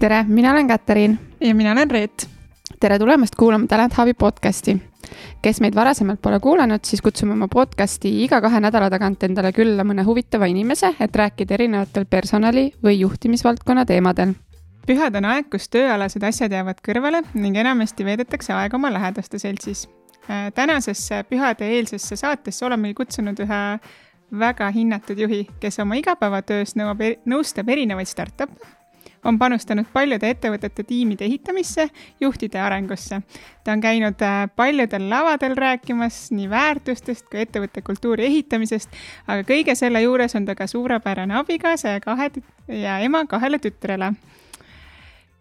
tere, mina olen Katariin. ja mina olen Reet. tere tulemast kuulama Talent Hubi podcasti. kes meid varasemalt pole kuulanud, siis kutsume oma podcasti iga kahe nädala tagant endale külla mõne huvitava inimese, et rääkida erinevatel personali või juhtimisvaldkonna teemadel pühad on aeg, kus tööalased asjad jäävad kõrvale ning enamasti veedetakse aega oma lähedaste seltsis. Äh, tänasesse pühade-eelsesse saatesse oleme kutsunud ühe väga hinnatud juhi, kes oma igapäevatöös nõuab, nõustab erinevaid startup'e on panustanud paljude ettevõtete tiimide ehitamisse, juhtide arengusse. ta on käinud äh, paljudel lavadel rääkimas nii väärtustest kui ettevõtte kultuuri ehitamisest, aga kõige selle juures on ta ka suurepärane abikaasa ja kahe ja ema kahele tütrele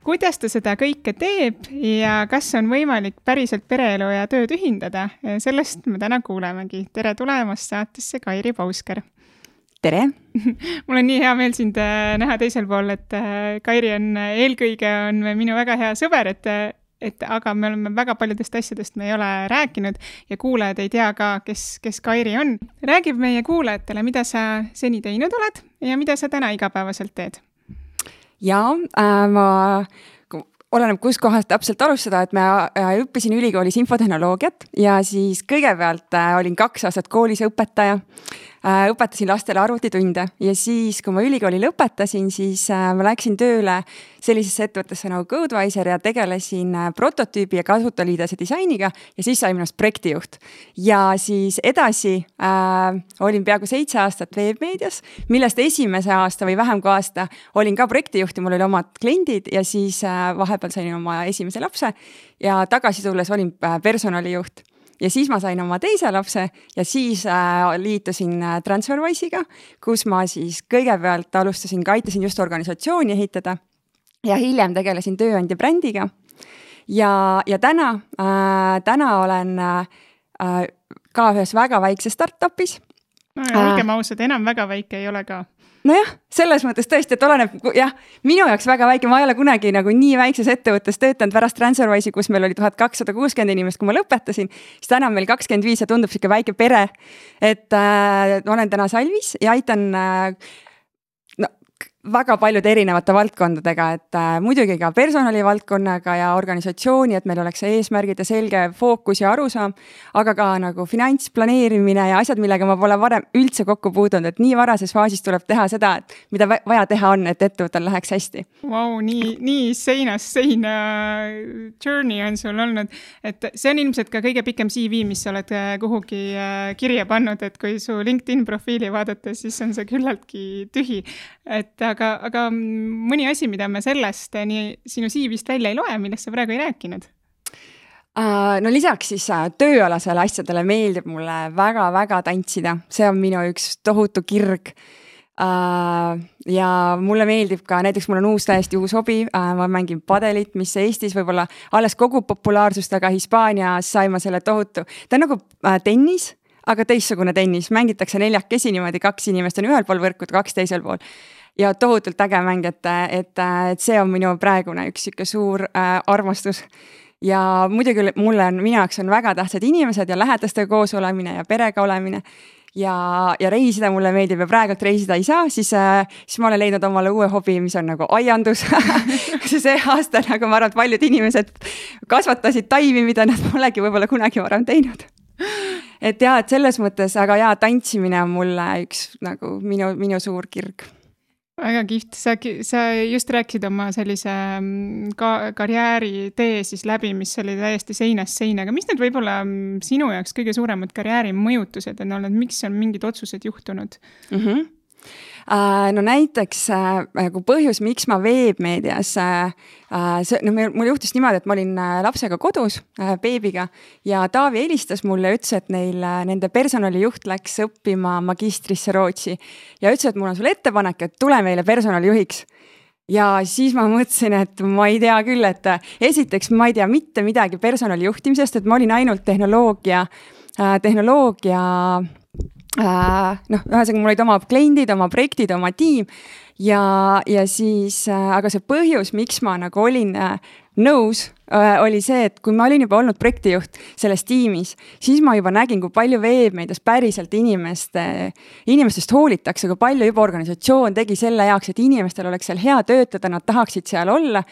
kuidas ta seda kõike teeb ja kas on võimalik päriselt pereelu ja tööd ühindada, sellest me täna kuulemegi. tere tulemast saatesse, Kairi Pausker tere mul on nii hea meel sind äh, näha teisel pool, et äh, Kairi on äh, eelkõige on minu väga hea sõber, et et aga me oleme väga paljudest asjadest me ei ole rääkinud ja kuulajad ei tea ka, kes, kes Kairi on. räägib meie kuulajatele, mida sa seni teinud oled ja mida sa täna igapäevaselt teed? jaa äh,, ma oleneb, kuskohast täpselt alustada, et ma õppisin ülikoolis infotehnoloogiat ja siis kõigepealt olin kaks aastat koolis õpetaja õpetasin lastele arvutitunde ja siis, kui ma ülikooli lõpetasin, siis äh, ma läksin tööle sellisesse ettevõttesse nagu Codewiser ja tegelesin äh, prototüübi ja kasutajaliidese disainiga ja siis sai minust projektijuht. ja siis edasi äh, olin peaaegu seitse aastat veebmeedias, millest esimese aasta või vähem kui aasta olin ka projektijuht ja mul oli omad kliendid ja siis äh, vahepeal sain oma esimese lapse ja tagasi tulles olin personalijuht ja siis ma sain oma teise lapse ja siis äh, liitusin äh, Transferwise'iga, kus ma siis kõigepealt alustasin ka, aitasin just organisatsiooni ehitada ja hiljem tegelesin tööandja brändiga. ja, ja täna äh,, täna olen äh, ka ühes väga väikses startup'is. no ja olgem ausad, enam väga väike ei ole ka nojah, selles mõttes tõesti, et oleneb jah, minu jaoks väga väike, ma ei ole kunagi nagu nii väikses ettevõttes töötanud pärast Transferwise'i, kus meil oli tuhat kakssada kuuskümmend inimest, kui ma lõpetasin. siis täna on meil kakskümmend viis ja tundub sihuke väike pere. et äh, olen täna Salvis ja aitan äh, väga paljude erinevate valdkondadega, et äh, muidugi ka personalivaldkonnaga ja organisatsiooni, et meil oleks eesmärgid ja selge fookus ja arusaam, aga ka nagu finantsplaneerimine ja asjad, millega ma pole varem üldse kokku puutunud, et nii varases faasis tuleb teha seda, mida vaja teha on, et ettevõttel läheks hästi. Vau, nii, nii seinast seina journey on sul olnud, et see on ilmselt ka kõige pikem CV, mis sa oled äh, kuhugi äh, kirja pannud, et kui su LinkedIn profiili vaadata, siis on see küllaltki tühi. et aga aga, mõni asi, mida me sellest nii sinu CV-st välja ei loe, millest sa praegu ei rääkinud? Uh, no lisaks siis uh, tööalasele asjadele meeldib mulle väga-väga tantsida, see on minu üks tohutu kirg. Uh,. ja mulle meeldib ka, näiteks mul on uus, täiesti uus hobi. Ma mängin padelit, mis Eestis võib-olla alles kogub populaarsust, aga Hispaanias sai ma selle tohutu, ta on nagu tennis aga teistsugune tennis, mängitakse neljakesi niimoodi, kaks inimest on ühel pool võrku, kaks teisel pool ja tohutult äge mäng, et, et, et see on minu praegune üks sihuke suur äh, armastus. ja muidugi mulle on, minu jaoks on väga tähtsad inimesed ja lähedastega koos olemine ja perega olemine. Ja, ja reisida mulle meeldib ja praegult reisida ei saa, siis äh,, siis ma olen leidnud omale uue hobi, mis on nagu aiandus. See aasta nagu ma arvan, et paljud inimesed kasvatasid taimi, mida nad polegi võib-olla kunagi varem teinud. Et ja, et selles mõttes, aga jaa, tantsimine on mulle üks nagu minu, minu suur kirg väga kihvt, sa, sa just rääkisid oma sellise mm, ka karjääritee siis läbi, mis oli täiesti seinast seina, aga mis need võib-olla mm, sinu jaoks kõige suuremad karjääri mõjutused on olnud, miks on mingid otsused juhtunud? Mm? -hmm no näiteks äh, nagu põhjus, miks ma veebmeedias, äh, see, noh, mul juhtus niimoodi, et ma olin lapsega kodus, beebiga ja Taavi helistas mulle ütles, et neil, nende personalijuht läks õppima magistrisse Rootsi ja ütles, et mul on sulle ettepanek, et tule meile personalijuhiks. Ja siis ma mõtlesin, et ma ei tea küll, et esiteks ma ei tea mitte midagi personali juhtimisest, et ma olin ainult tehnoloogia, tehnoloogia äh, noh, ühesõnaga mul olid oma kliendid, oma projektid, oma tiim ja, ja siis äh,, aga see põhjus, miks ma nagu olin äh, nõus äh,, oli see, et kui ma olin juba olnud projektijuht selles tiimis, siis ma juba nägin, kui palju veebimeedias päriselt inimeste, inimestest hoolitakse, kui palju juba organisatsioon tegi selle jaoks, et inimestel oleks seal hea töötada, nad tahaksid seal olla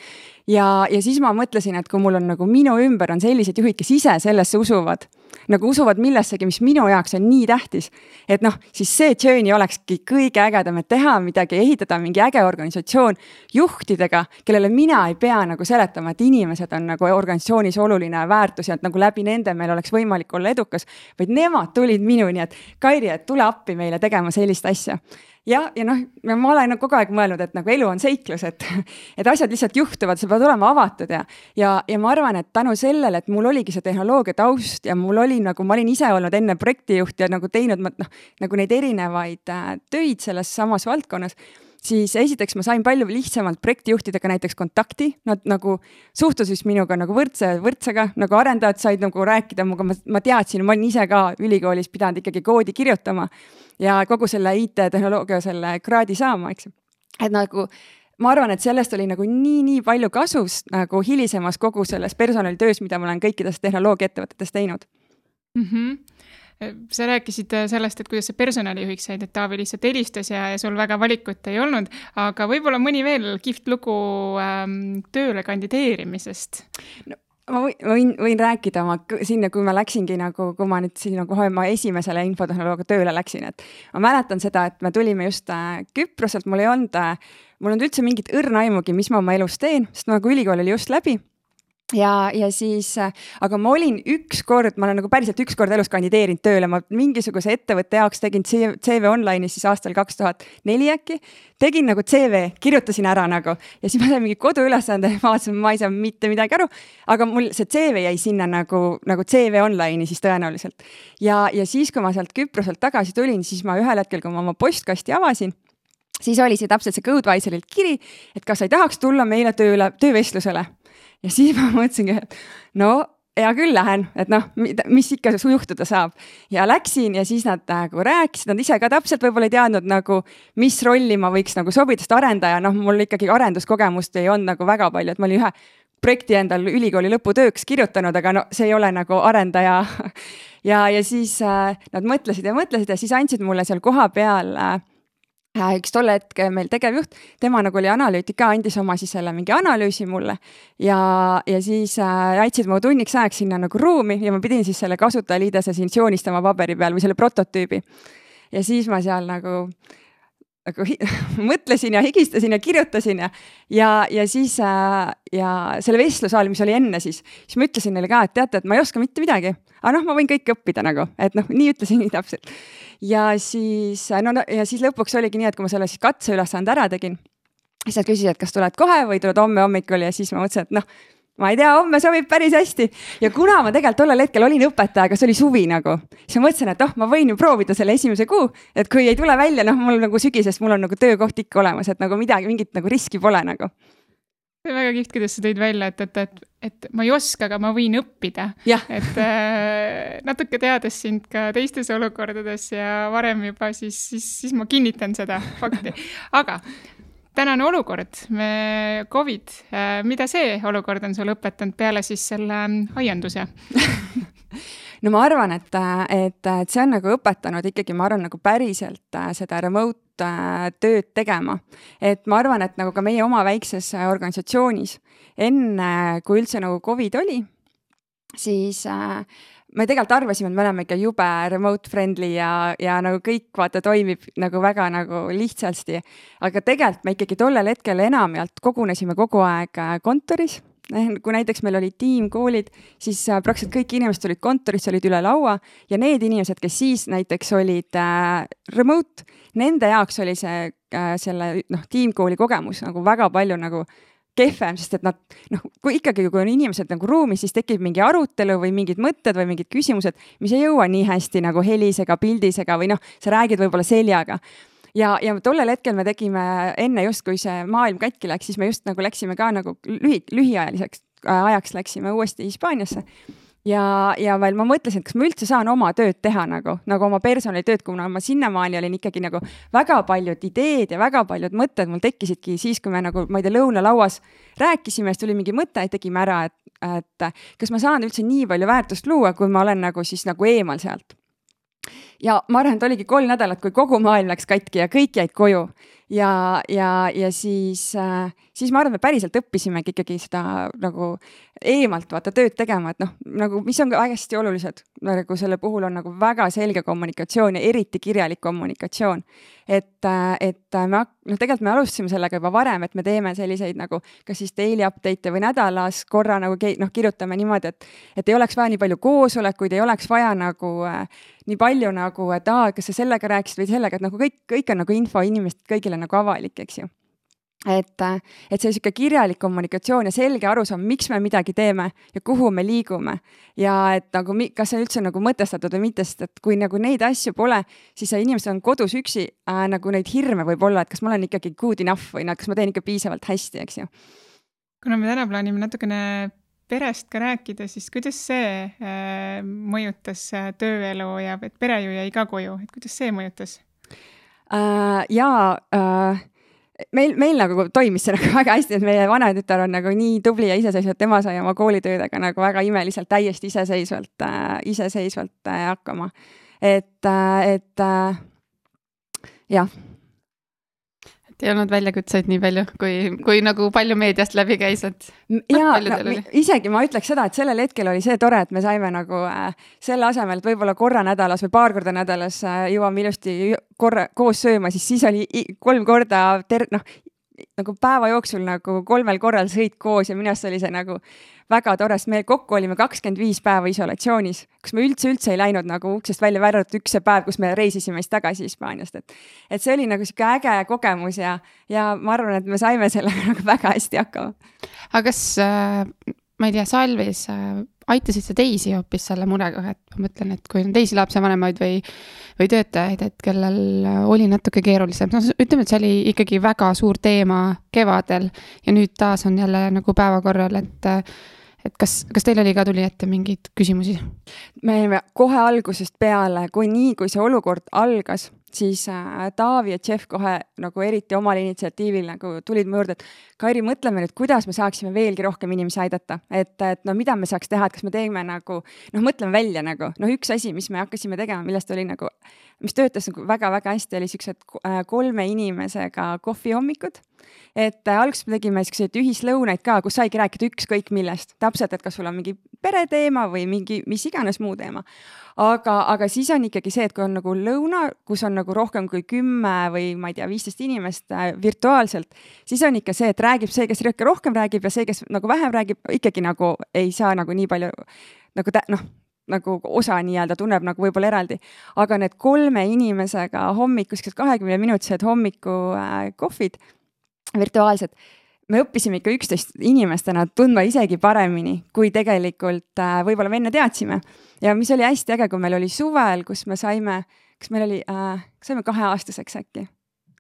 ja, ja siis ma mõtlesin, et kui mul on nagu minu ümber on sellised juhid, kes ise sellesse usuvad nagu usuvad millessegi, mis minu jaoks on nii tähtis. et noh, siis see journey olekski kõige ägedam, et teha midagi, ehitada mingi äge organisatsioon juhtidega, kellele mina ei pea nagu seletama, et inimesed on nagu organisatsioonis oluline väärtus ja et nagu läbi nende meil oleks võimalik olla edukas. vaid nemad tulid minuni, et Kairi, et tule appi meile tegema sellist asja ja, ja noh, ma olen kogu aeg mõelnud, et nagu elu on seiklus, et, et asjad lihtsalt juhtuvad, sa pead olema avatud ja, ja, ja ma arvan, et tänu sellele, et mul oligi see tehnoloogia taust ja mul oli nagu, ma olin ise olnud enne projektijuht ja nagu teinud noh, nagu neid erinevaid äh, töid selles samas valdkonnas siis esiteks ma sain palju lihtsamalt projektijuhtidega näiteks kontakti, nad nagu suhtusid minuga nagu võrdse, võrdsega, nagu arendajad said nagu rääkida minuga, ma, ma teadsin, ma olin ise ka ülikoolis pidanud ikkagi koodi kirjutama ja kogu selle IT-tehnoloogia selle kraadi saama, eks ju. et nagu ma arvan, et sellest oli nagu nii-nii palju kasu nagu hilisemas kogu selles personalitöös, mida ma olen kõikides tehnoloogiaettevõtetes teinud mm. -hmm sa rääkisid äh, sellest, et kuidas sa personalijuhiks said, et Taavi lihtsalt helistas ja, ja sul väga valikut ei olnud, aga võib-olla mõni veel kihvt lugu ähm, tööle kandideerimisest no.? ma võin, võin, rääkida oma sinna, kui ma läksingi nagu, kui ma nüüd sinna kohe ma esimesele infotehnoloogia tööle läksin, et ma mäletan seda, et me tulime just äh, Küproselt, mul ei olnud äh,, mul ei olnud üldse mingit õrna aimugi, mis ma oma elus teen, sest nagu ülikool oli just läbi ja, ja siis, äh, aga ma olin ükskord, ma olen nagu päriselt ükskord elus kandideerinud tööle, ma mingisuguse ettevõtte jaoks tegin CV online'is siis aastal kaks tuhat neli äkki. tegin nagu CV, kirjutasin ära nagu ja siis ma sain mingi koduülesande, vaatasin, ma ei saa mitte midagi aru. aga mul see CV jäi sinna nagu, nagu CV online'i siis tõenäoliselt. ja, ja siis, kui ma sealt Küproselt tagasi tulin, siis ma ühel hetkel, kui ma oma postkasti avasin siis oli see täpselt see Codevisorilt kiri, et kas sa ei tahaks tulla meile tööle, töövestlusele ja siis ma mõtlesingi, et no hea küll lähen, et noh, mis ikka juhtuda saab. ja läksin ja siis nad nagu rääkisid, nad ise ka täpselt võib-olla ei teadnud nagu, mis rolli ma võiks nagu sobida, sest arendaja, noh, mul ikkagi arenduskogemust ei olnud nagu väga palju, et ma olin ühe projekti endal ülikooli lõputööks kirjutanud, aga no see ei ole nagu arendaja. Ja, ja siis äh, nad mõtlesid ja mõtlesid ja siis andsid mulle seal kohapeal äh, üks tol hetkel meil tegevjuht, tema nagu oli analüütik ka, andis oma siis selle mingi analüüsi mulle ja, ja siis äh, jätsid mu tunniks ajaks sinna nagu ruumi ja ma pidin siis selle kasutajaliidese siin joonistama paberi peal või selle prototüübi. ja siis ma seal nagu nagu mõtlesin ja higistasin ja kirjutasin ja, ja, ja siis äh, ja selle vestluse ajal, mis oli enne siis, siis ma ütlesin neile ka, et teate, et ma ei oska mitte midagi, aga noh, ma võin kõike õppida nagu, et noh, nii ütlesin nii täpselt. ja siis no, no ja siis lõpuks oligi nii, et kui ma selle siis katseülesande ära tegin, siis nad küsisid, et kas tuled kohe või tuled homme hommikul ja siis ma mõtlesin, et noh ma ei tea, homme sobib päris hästi. ja kuna ma tegelikult tollel hetkel olin õpetaja, aga see oli suvi nagu, siis ma mõtlesin, et oh, ma võin ju proovida selle esimese kuu, et kui ei tule välja, noh, mul nagu sügisest, mul on nagu töökoht ikka olemas, et nagu midagi, mingit nagu riski pole nagu see on väga kihvt, kuidas sa tõid välja, et, et, et, et ma ei oska, aga ma võin õppida. et äh, natuke teades sind ka teistes olukordades ja varem juba, siis, siis, siis ma kinnitan seda fakti. aga tänane olukord, Covid, äh, mida see olukord on sulle õpetanud peale siis selle mm, aianduse no ma arvan, et, et, et see on nagu õpetanud ikkagi, ma arvan, nagu päriselt äh, seda remote äh, tööd tegema. et ma arvan, et nagu ka meie oma väikses organisatsioonis, enne kui üldse nagu Covid oli, siis äh, me tegelikult arvasime, et me oleme ikka jube remote friendly ja, ja nagu kõik vaata toimib nagu väga nagu lihtsasti. aga tegelikult me ikkagi tollel hetkel enamjaolt kogunesime kogu aeg äh, kontoris kui näiteks meil oli tiimkoolid, siis äh, praktiliselt kõik inimesed olid kontoris, olid üle laua ja need inimesed, kes siis näiteks olid äh, remote, nende jaoks oli see äh, selle noh, tiimkooli kogemus nagu väga palju nagu kehvem, sest et nad noh, kui ikkagi, kui on inimesed nagu ruumis, siis tekib mingi arutelu või mingid mõtted või mingid küsimused, mis ei jõua nii hästi nagu helisega, pildisega või noh, sa räägid võib-olla seljaga. Ja, ja tollel hetkel me tegime enne just, kui see maailm katki läks, siis me just nagu läksime ka nagu lühi, lühiajaliseks ajaks läksime uuesti Hispaaniasse ja, ja veel ma mõtlesin, et kas ma üldse saan oma tööd teha nagu, nagu oma personalitööd, kuna ma sinnamaani olin ikkagi nagu väga paljud ideed ja väga paljud mõtted mul tekkisidki siis, kui me nagu, ma ei tea, lõunalauas rääkisime, siis tuli mingi mõte, tegime ära, et, et kas ma saan üldse nii palju väärtust luua, kui ma olen nagu siis nagu eemal sealt ja ma arvan, et oligi kolm nädalat, kui kogu maailm läks katki ja kõik jäid koju ja, ja, ja siis äh,, siis ma arvan, me päriselt õppisimegi ikkagi seda nagu eemalt vaata tööd tegema, et noh, nagu mis on ka hästi olulised, nagu selle puhul on nagu väga selge kommunikatsioon ja eriti kirjalik kommunikatsioon. et, äh, et me, noh, tegelikult me alustasime sellega juba varem, et me teeme selliseid nagu kas siis daily update'e või nädalas korra nagu noh, kirjutame niimoodi, et, et ei oleks vaja nii palju koosolekuid, ei oleks vaja nagu äh, nii palju nagu, et aa, kas sa sellega rääkisid või sellega, et nagu kõik, kõik on nagu info inimestele kõigile nagu avalik, eks ju et, et see sihuke kirjalik kommunikatsioon ja selge arusaam, miks me midagi teeme ja kuhu me liigume. ja et nagu, kas see üldse nagu mõtestatud või mitte, sest et kui nagu neid asju pole, siis inimesed on kodus üksi äh,, nagu neid hirme võib olla, et kas ma olen ikkagi good enough või noh, kas ma teen ikka piisavalt hästi, eks ju. kuna me täna plaanime natukene perest ka rääkida, siis kuidas see äh, mõjutas äh, tööelu ja et pere ju jäi ka koju, et kuidas see mõjutas? äh,? jaa äh, meil, meil nagu toimis see nagu väga hästi, et meie vanatütar on nagu nii tubli ja iseseisvalt, tema sai oma koolitöödega nagu väga imeliselt, täiesti iseseisvalt äh,, iseseisvalt äh, hakkama. et äh,, et äh, jah et ei olnud väljakutseid nii palju, kui, kui nagu palju meediast läbi käis, et. ja no, isegi ma ütleks seda, et sellel hetkel oli see tore, et me saime nagu äh, selle asemel, et võib-olla korra nädalas või paar korda nädalas äh, jõuame ilusti korra koos sööma, siis siis oli kolm korda ter-, noh, nagu päeva jooksul nagu kolmel korral sõit koos ja minu arust oli see nagu väga tore, sest me kokku olime kakskümmend viis päeva isolatsioonis, kus me üldse, üldse ei läinud nagu uksest välja, välja arvatud üks see päev, kus me reisisime siis tagasi Hispaaniast, et. et see oli nagu sihuke äge kogemus ja, ja ma arvan, et me saime sellega nagu väga hästi hakkama. aga kas äh, ma ei tea, Salvis äh, aitasid sa teisi hoopis selle murega, et ma mõtlen, et kui on teisi lapsevanemaid või, või töötajaid, et kellel oli natuke keerulisem, noh, ütleme, et see oli ikkagi väga suur teema kevadel ja nüüd taas on jälle nagu päevakorral, et et kas, kas teil oli ka, tuli ette mingeid küsimusi? me olime kohe algusest peale, kui nii, kui see olukord algas, siis äh, Taavi ja Jeff kohe nagu eriti omal initsiatiivil nagu tulid mu juurde, et Kairi, mõtleme nüüd, kuidas me saaksime veelgi rohkem inimesi aidata, et, et no mida me saaks teha, et kas me teeme nagu noh, mõtleme välja nagu noh, üks asi, mis me hakkasime tegema, millest oli nagu, mis töötas nagu väga-väga hästi, oli siuksed äh, kolme inimesega kohvihommikud et äh, alguses me tegime siukseid ühislõunaid ka, kus saigi rääkida ükskõik millest, täpselt, et kas sul on mingi pereteema või mingi mis iganes muu teema. aga, aga siis on ikkagi see, et kui on nagu lõuna, kus on nagu rohkem kui kümme või ma ei tea, viisteist inimest äh, virtuaalselt, siis on ikka see, et räägib see, kes rohkem räägib ja see, kes nagu vähem räägib, ikkagi nagu ei saa nagu nii palju nagu noh nagu osa nii-öelda tunneb nagu võib-olla eraldi. aga need kolme inimesega hommikused kahekümne minutised hommikukohvid äh, virtuaalselt, me õppisime ikka üksteist inimestena tundma isegi paremini, kui tegelikult äh, võib-olla me enne teadsime. ja mis oli hästi äge, kui meil oli suvel, kus me saime, kas meil oli äh,, saime kaheaastaseks äkki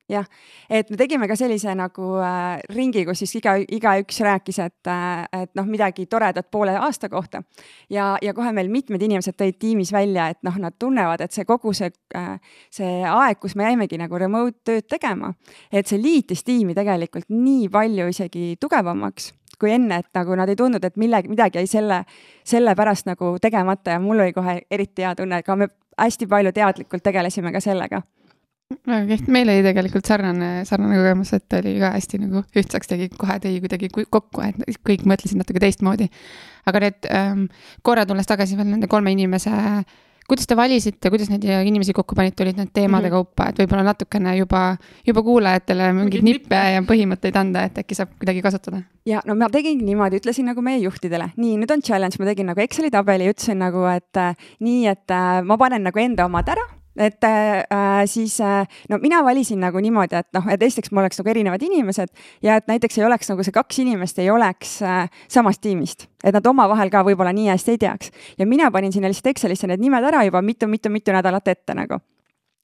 jah, et me tegime ka sellise nagu äh, ringi, kus siis iga, igaüks rääkis, et äh,, et noh, midagi toredat poole aasta kohta. ja, ja kohe meil mitmed inimesed tõid tiimis välja, et noh, nad tunnevad, et see kogu see äh,, see aeg, kus me jäimegi nagu remote tööd tegema, et see liitis tiimi tegelikult nii palju isegi tugevamaks kui enne, et nagu nad ei tundnud, et millegi, midagi jäi selle, selle pärast nagu tegemata ja mul oli kohe eriti hea tunne, aga me hästi palju teadlikult tegelesime ka sellega väga kihvt, meil oli tegelikult sarnane, sarnane kogemus, et oli ka hästi nagu ühtsaks tegi, kohe tõi kuidagi kokku, et kõik mõtlesid natuke teistmoodi. aga need ähm,, korra tulles tagasi veel nende kolme inimese, kuidas te valisite, kuidas neid inimesi kokku panite, olid need teemade mm -hmm. kaupa, et võib-olla natukene juba, juba kuulajatele mingeid nippe ja põhimõtteid anda, et äkki saab kuidagi kasutada? ja no ma tegingi niimoodi, ütlesin nagu meie juhtidele, nii, nüüd on challenge, ma tegin nagu Exceli tabeli, ütlesin nagu, et äh, nii, et äh, ma panen nagu enda omad ära et äh, siis äh, no mina valisin nagu niimoodi, et noh, et esiteks mul oleks nagu erinevad inimesed ja et näiteks ei oleks nagu see kaks inimest ei oleks äh, samast tiimist, et nad omavahel ka võib-olla nii hästi ei teaks. ja mina panin sinna lihtsalt Excelisse need nimed ära juba mitu-mitu-mitu nädalat ette nagu.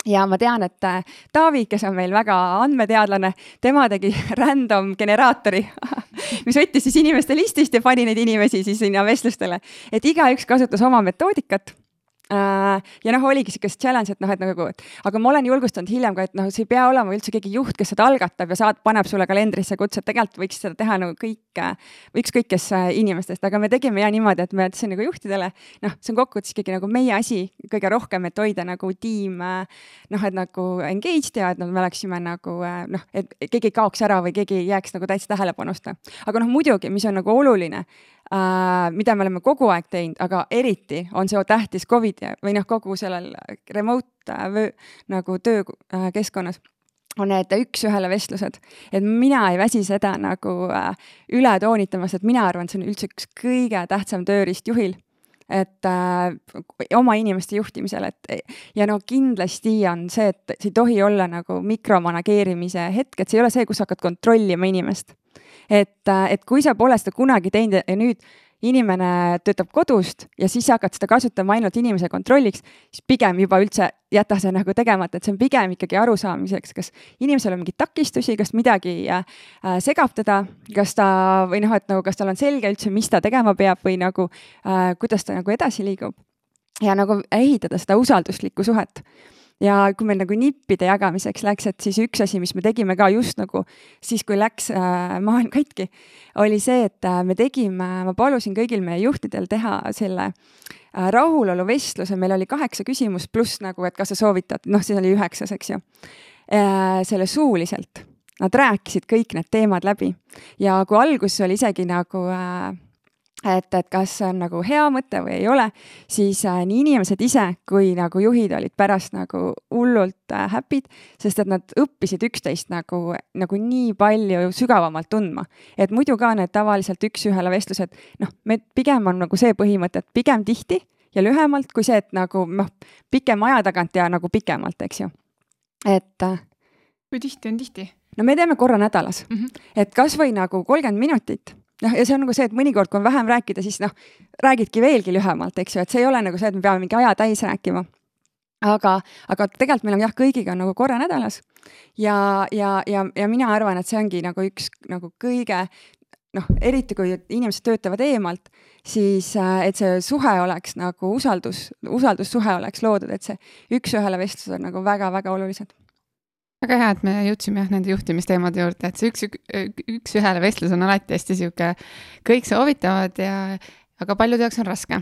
Ja ma tean, et Taavi, kes on meil väga andmeteadlane, tema tegi random generaatori mis võttis siis inimeste listist ja pani neid inimesi siis sinna vestlustele, et igaüks kasutas oma metoodikat. Äh, ja noh, oligi sihuke challenge, et noh, et nagu, aga ma olen julgustanud hiljem ka, et noh, see ei pea olema üldse keegi juht, kes seda algatab ja saad, paneb sulle kalendrisse kutse, et tegelikult võiks seda teha nagu kõik, ükskõik kes äh, inimestest, aga me tegime ja niimoodi, et me ütlesin nagu juhtidele, noh, see on kokkuvõttes ikkagi nagu meie asi kõige rohkem, et hoida nagu tiim äh, noh, et nagu engaged ja et noh, me oleksime nagu noh, et keegi ei kaoks ära või keegi ei jääks nagu täitsa tähelepanusta. aga noh, muidugi, mis on nagu oluline äh,, mida me oleme kogu aeg teinud, aga eriti on see tähtis Covidi või noh, kogu sellel remote äh, nagu töökeskkonnas äh, on need üks-ühele vestlused, et mina ei väsi seda nagu äh, üle toonitamas, et mina arvan, et see on üldse üks kõige tähtsam tööriist juhil et äh, oma inimeste juhtimisel, et ja no kindlasti on see, et see ei tohi olla nagu mikromanageerimise hetk, et see ei ole see, kus hakkad kontrollima inimest. Et, äh, et kui sa pole seda kunagi teinud ja nüüd inimene töötab kodust ja siis sa hakkad seda kasutama ainult inimese kontrolliks, siis pigem juba üldse jäta see nagu tegemata, et see on pigem ikkagi arusaamiseks, kas inimesel on mingeid takistusi, kas midagi äh, segab teda, kas ta või noh, et nagu kas tal on selge üldse, mis ta tegema peab või nagu äh, kuidas ta nagu edasi liigub. ja nagu ehitada seda usalduslikku suhet ja kui meil nagu nippide jagamiseks läks, et siis üks asi, mis me tegime ka just nagu siis, kui läks äh, maailm katki, oli see, et äh, me tegime, ma palusin kõigil meie juhtidel teha selle äh, rahuloluvestluse, meil oli kaheksa küsimust pluss nagu, et kas sa soovitad, noh, siis oli üheksas, eks ju. Äh,. selle suuliselt. Nad rääkisid kõik need teemad läbi. Ja kui alguses oli isegi nagu äh, et, et kas see on nagu hea mõte või ei ole, siis äh, nii inimesed ise kui nagu juhid olid pärast nagu hullult äh, happy'd, sest et nad õppisid üksteist nagu, nagu nii palju sügavamalt tundma. et muidu ka need tavaliselt üks-ühele vestlused, noh, me pigem on nagu see põhimõte, et pigem tihti ja lühemalt kui see, et nagu noh, pikem aja tagant ja nagu pikemalt, eks ju. et. Äh, kui tihti on tihti? no me teeme korra nädalas mm, -hmm. et kasvõi nagu kolmkümmend minutit noh, ja see on nagu see, et mõnikord, kui on vähem rääkida, siis noh, räägidki veelgi lühemalt, eks ju, et see ei ole nagu see, et me peame mingi aja täis rääkima. aga, aga tegelikult meil on jah, kõigiga on nagu korra nädalas ja, ja, ja, ja mina arvan, et see ongi nagu üks nagu kõige noh, eriti kui inimesed töötavad eemalt, siis äh, et see suhe oleks nagu usaldus, usaldussuhe oleks loodud, et see üks-ühele vestlus on nagu väga-väga olulised väga hea, et me jõudsime jah nende juhtimisteemade juurde, et see üks, üks-ühele vestlus on alati hästi sihuke, kõik soovitavad ja, aga paljude jaoks on raske.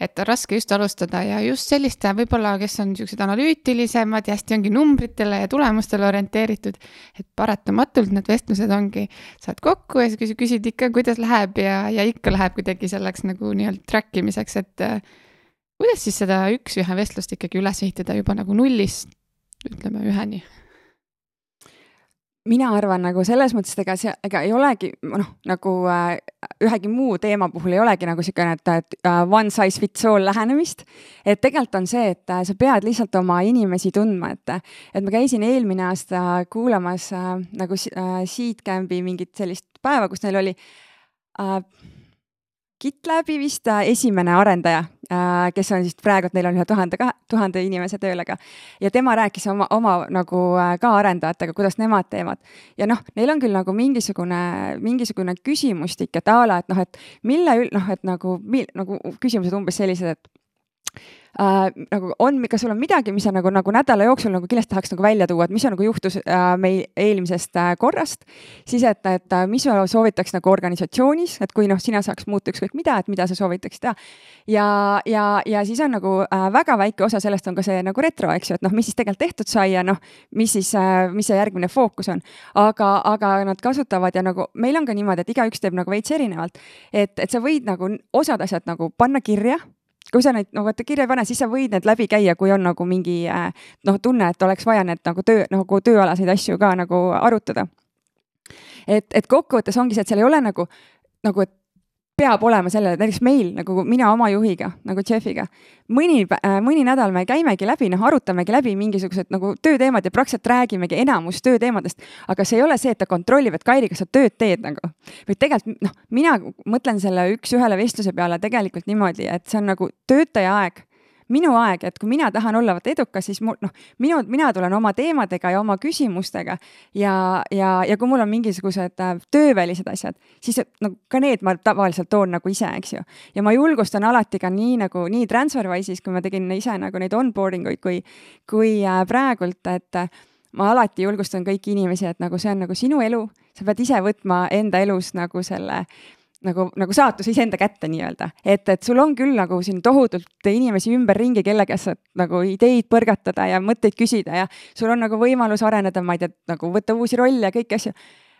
et on raske just alustada ja just selliste võib-olla, kes on siuksed analüütilisemad ja hästi ongi numbritele ja tulemustele orienteeritud. et paratamatult need vestlused ongi, saad kokku ja siis küsid, ikka, kuidas läheb ja, ja ikka läheb kuidagi selleks nagu nii-öelda track imiseks, et kuidas siis seda üks-ühe vestlust ikkagi üles ehitada juba nagu nullist, ütleme üheni mina arvan nagu selles mõttes, et ega see, ega ei olegi noh, nagu äh, ühegi muu teema puhul ei olegi nagu niisugune, et, et uh, one size fits all lähenemist. et tegelikult on see, et uh, sa pead lihtsalt oma inimesi tundma, et, et ma käisin eelmine aasta kuulamas uh, nagu uh, Seedcampi mingit sellist päeva, kus neil oli uh, GitLabi vist esimene arendaja, äh, kes on siis praegu, et neil on üle tuhande, tuhande inimese tööl, aga ja tema rääkis oma, oma nagu äh, ka arendajatega, kuidas nemad teevad. ja noh, neil on küll nagu mingisugune, mingisugune küsimustik, et a la, et noh, et mille, noh, et nagu, nagu küsimused umbes sellised, et äh, nagu on, kas sul on midagi, mis sa nagu, nagu nädala jooksul nagu kindlasti tahaks nagu välja tuua, et mis on nagu juhtus äh, meil eelmisest äh, korrast, siis et, et äh, mis sa soovitaks nagu organisatsioonis, et kui noh, sina saaks muuta ükskõik mida, et mida sa soovitaks teha. ja, ja, ja siis on nagu äh, väga väike osa sellest on ka see nagu retro, eks ju, et noh, mis siis tegelikult tehtud sai ja noh, mis siis äh,, mis see järgmine fookus on. aga, aga nad kasutavad ja nagu meil on ka niimoodi, et igaüks teeb nagu veits erinevalt. et, et sa võid nagu osad asjad nagu panna kirja kui sa neid, no vaata kirja ei pane, siis sa võid need läbi käia, kui on nagu mingi äh, noh, tunne, et oleks vaja need nagu töö, nagu tööalaseid asju ka nagu arutada. et, et kokkuvõttes ongi see, et seal ei ole nagu, nagu, et peab olema sellele, näiteks meil nagu mina oma juhiga nagu Jeffiga, mõni, äh, mõni nädal me käimegi läbi, noh, arutamegi läbi mingisugused nagu tööteemad ja praktiliselt räägimegi enamus tööteemadest, aga see ei ole see, et ta kontrollib, et Kairi, kas sa tööd teed nagu. vaid tegelikult noh, mina mõtlen selle üks-ühele vestluse peale tegelikult niimoodi, et see on nagu töötaja aeg minu aeg, et kui mina tahan olla vaata edukas, siis mul noh, minu, mina tulen oma teemadega ja oma küsimustega ja, ja, ja kui mul on mingisugused äh, töövälised asjad, siis no ka need ma tavaliselt toon nagu ise, eks ju. ja ma julgustan alati ka nii nagu nii Transferwise'is, kui ma tegin ise nagu neid onboarding uid, kui, kui äh, praegult, et äh, ma alati julgustan kõiki inimesi, et nagu see on nagu sinu elu, sa pead ise võtma enda elus nagu selle nagu, nagu saatuse iseenda kätte nii-öelda. et, et sul on küll nagu siin tohutult inimesi ümberringi, kelle käest saad nagu ideid põrgatada ja mõtteid küsida ja sul on nagu võimalus areneda, ma ei tea, nagu võtta uusi rolle ja kõiki asju.